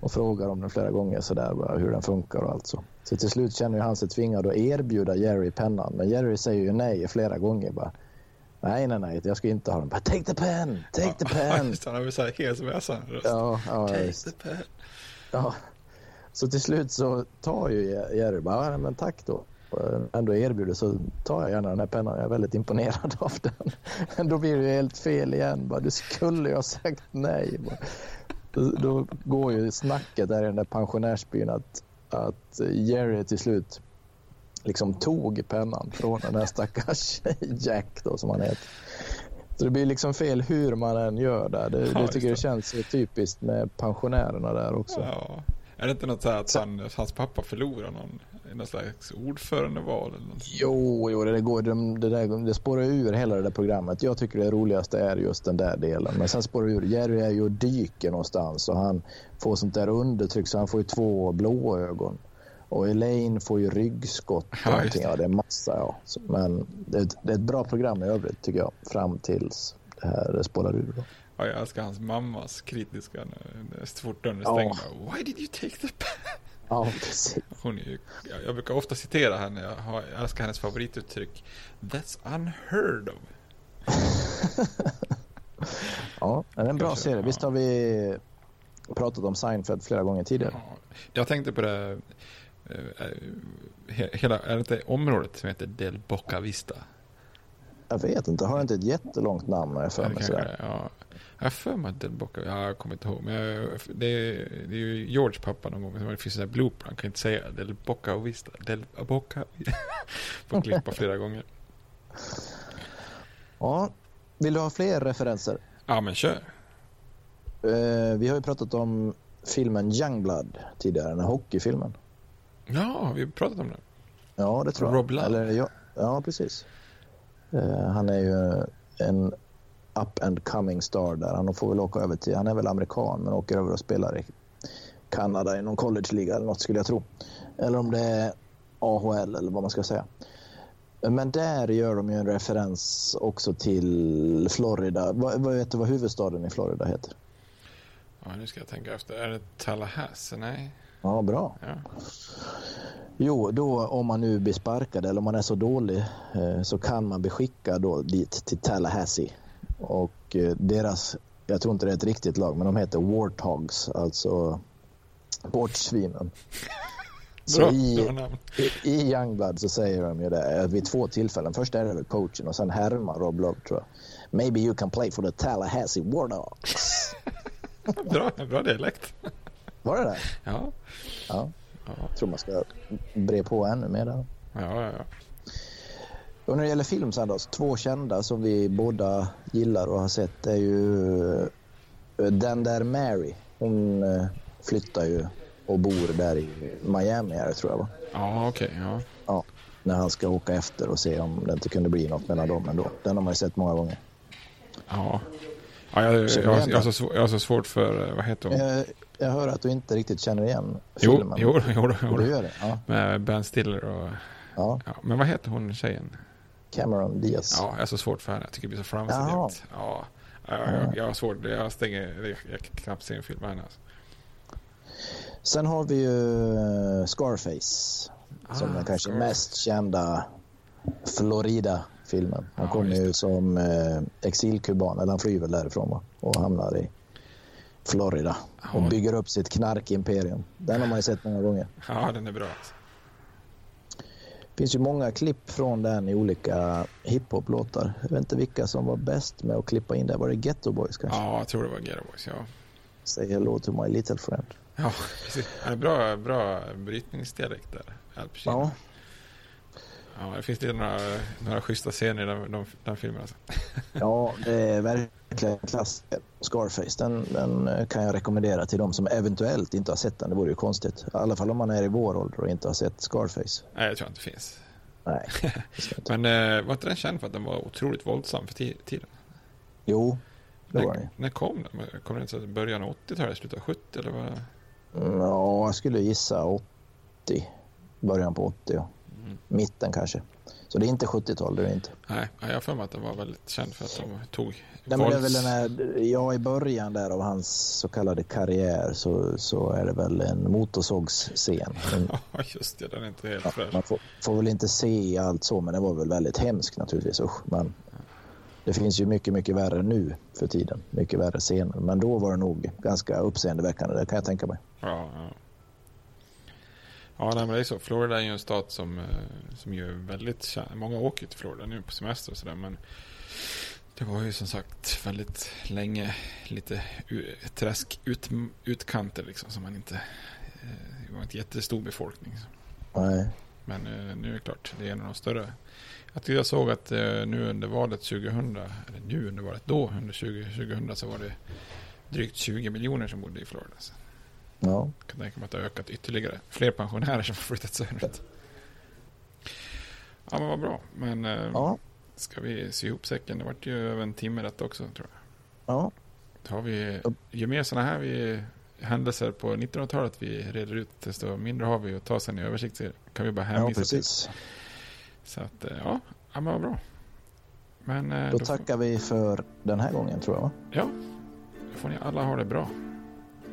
H: och frågar om den flera gånger så där, hur den funkar och allt så. Så till slut känner han sig tvingad att erbjuda Jerry pennan. Men Jerry säger ju nej flera gånger bara. Nej, nej, nej, jag ska inte ha den. Bara, take the pen, take the pen.
A: Just Han har väl så här helt väsen röst.
H: Ja, ja,
A: Take
H: visst.
A: the pen.
H: Ja. Så till slut så tar ju Jerry bara, "Ja, men tack då. Och Ändå erbjuder så tar jag gärna den här pennan. Jag är väldigt imponerad av den. Men då blir det helt fel igen. Bara, du skulle ju ha sagt nej. Bara. Då, då går ju snacket där i den där pensionärsbyn att, att Jerry till slut liksom tog pennan från den här stackars Jack då som han heter. Så det blir liksom fel hur man än gör där. Det,
A: Ja,
H: det tycker
A: det.
H: det känns så typiskt med pensionärerna där också.
A: Ja. Är det inte något så här att han, hans pappa förlorar någon, i någon slags ordförandeval eller något?
H: Jo, jo det, går, det, där, det spårar ur hela det där programmet. Jag tycker det roligaste är just den där delen. Men sen spårar det ur. Jerry är ju och dyker någonstans och han får sånt där undertryck så han får ju två blå ögon. Och Elaine får ju ryggskott och
A: Ja, det.
H: Ja, det är massa ja. Men det, är ett- det är ett bra program i övrigt tycker jag. Fram tills det här spårar ur. Då.
A: Ja, jag älskar hans mammas kritiska så fort dörren är
H: Ja.
A: stängd. bara, Why did you take the?
H: Ja, precis.
A: Hon är ju, jag, brukar ofta citera henne. Jag, har, jag älskar hennes favorituttryck. That's unheard of.
H: Ja, det är en bra serie.
A: ja.
H: Visst har vi pratat om Seinfeld flera gånger tidigare?
A: Jag tänkte på det. eh, eh, he- Hela, är det inte området som heter Del Boca Vista?
H: Jag vet inte. Har inte ett jättelångt namn har jag för mig? sådär?
A: ja. Jag har för mig att Del Boca, ja, jag kommer inte ihåg. Men jag, det, är, det är ju George pappa någon gång. Det finns en blooper. Han kan inte säga Del Boca och Vista. Del Boca. Får klippa flera gånger.
H: Ja. Vill du ha fler referenser?
A: Ja, men kör.
H: Eh, vi har ju pratat om filmen Youngblood tidigare, den här hockeyfilmen.
A: Ja, vi pratat om det.
H: Ja, det tror jag.
A: Rob Love.
H: Eller, ja, ja, precis. Eh, han är ju en up and coming star där. Han får väl åka över till, han är väl amerikan men åker över och spelar i Kanada i någon college-liga eller något skulle jag tro. Eller om det är AHL eller vad man ska säga. Men där gör de ju en referens också till Florida. Vad, vad vet du vad huvudstaden i Florida heter?
A: Ja, nu ska jag tänka efter. Är det Tallahassee? Nej.
H: Ja, bra.
A: Ja.
H: Jo, då om man nu blir sparkad eller om man är så dålig eh, så kan man bli skickad då dit till Tallahassee. Och eh, deras, jag tror inte det är ett riktigt lag, men de heter Warthogs, alltså båtsvinen. Så
A: Bra,
H: i, i, i Youngblood så säger de ju det eh, vid två tillfällen. Först är det väl coachen och sen härmar Rob Love tror jag. Maybe you can play for the Tallahassee Warthogs.
A: Bra, bra dialekt.
H: Var det det?
A: Ja.
H: Ja. Jag tror man ska bre på ännu mer där.
A: Ja, ja, ja.
H: Och när det gäller film så då, två kända som vi båda gillar och har sett är ju eh, den där Mary. Hon eh, flyttar ju och bor där i Miami här, tror jag va?
A: Ja, okej. Okay, ja.
H: ja. När han ska åka efter och se om det inte kunde bli något mellan dem ändå. Den har man ju sett många gånger.
A: Ja. ja jag, jag, jag, jag, har så, jag har så svårt för, vad heter hon?
H: Jag, jag hör att du inte riktigt känner igen
A: filmen. Jo, jo, jo, jo.
H: Du gör det? Ja.
A: Med Ben Stiller och...
H: Ja.
A: ja. Men vad heter hon tjejen?
H: Cameron Diaz.
A: Ja, jag har så svårt för henne. Jag tycker det blir så flamsigt. Ja. ja. Jag, jag har svårt. Jag stänger... Jag kan knappt se en film med henne. Alltså.
H: Sen har vi ju eh, Scarface. Ah, som den kanske Scarface. mest kända Florida-filmen. Han ja, kommer ju som eh, exilkuban, eller han flyr väl därifrån va? och hamnar i Florida och bygger upp sitt knarkimperium. Den har man ju sett många gånger.
A: Ja, den är bra. Alltså.
H: Det finns ju många klipp från den i olika hiphop-låtar. Jag vet inte vilka som var bäst med att klippa in där. Var det Ghetto Boys kanske?
A: Ja, jag tror det var Ghetto Boys, ja.
H: Say hello to my little friend.
A: Ja, precis. Ja, bra, bra brytningsdialekt där. Ja. Ja, det finns det några, några schyssta scener i den, den, den filmen. Alltså.
H: Ja, det är verkligen klassiker. Scarface, den, den, kan jag rekommendera till de som eventuellt inte har sett den. Det vore ju konstigt. I alla fall om man är i vår ålder och inte har sett Scarface.
A: Nej, jag tror inte det finns.
H: Nej.
A: Men äh, var inte den känd för att den var otroligt våldsam för tiden?
H: Jo, det var
A: den När kom den? Kom den i början av 80-talet, slutet av 70 eller vad?
H: Ja, jag skulle gissa 80. Början på 80, ja. Mm. Mitten kanske. Så det är inte 70-tal, det är det inte.
A: Nej, jag har för mig att den var väldigt känd för att de tog
H: Nej, men det är väl den här, ja, i början där av hans så kallade karriär så, så är det väl en motorsågsscen.
A: Ja, just det, den är inte helt ja, fräsch.
H: Man får, får, väl inte se allt så, men det var väl väldigt hemskt naturligtvis. Usch, men det finns ju mycket, mycket värre nu för tiden. Mycket värre scener. Men då var det nog ganska uppseendeväckande, det kan jag tänka mig.
A: Ja, ja. Ja, nej, men det är så. Florida är ju en stat som, eh, som gör väldigt... Många åker till Florida nu på semester och sådär, men det var ju som sagt väldigt länge lite träsk ut, utkanter liksom som man inte... Eh, det var inte jättestor befolkning.
H: Nej.
A: Men eh, nu är det klart, det är en av de större. Att jag såg att nu under valet 2000, eller nu under valet då, under 2000 så var det drygt 20 miljoner som bodde i Florida. Så.
H: Ja.
A: Jag kan tänka mig att det har ökat ytterligare. Fler pensionärer som har flyttat söderut. Ja, men vad bra. Men eh, ja. ska vi sy ihop säcken? Det vart ju över en timme detta också, tror
H: jag. Ja.
A: Då har vi, ju mer sådana här vi, händelser på 1900-talet vi reder ut, desto mindre har vi att ta sen i översikt. kan vi bara hänvisa
H: ja, precis.
A: till. Så att, eh, ja, ja men vad bra. Men,
H: eh, då, då tackar vi för den här gången, tror jag.
A: Ja, då får ni alla ha det bra.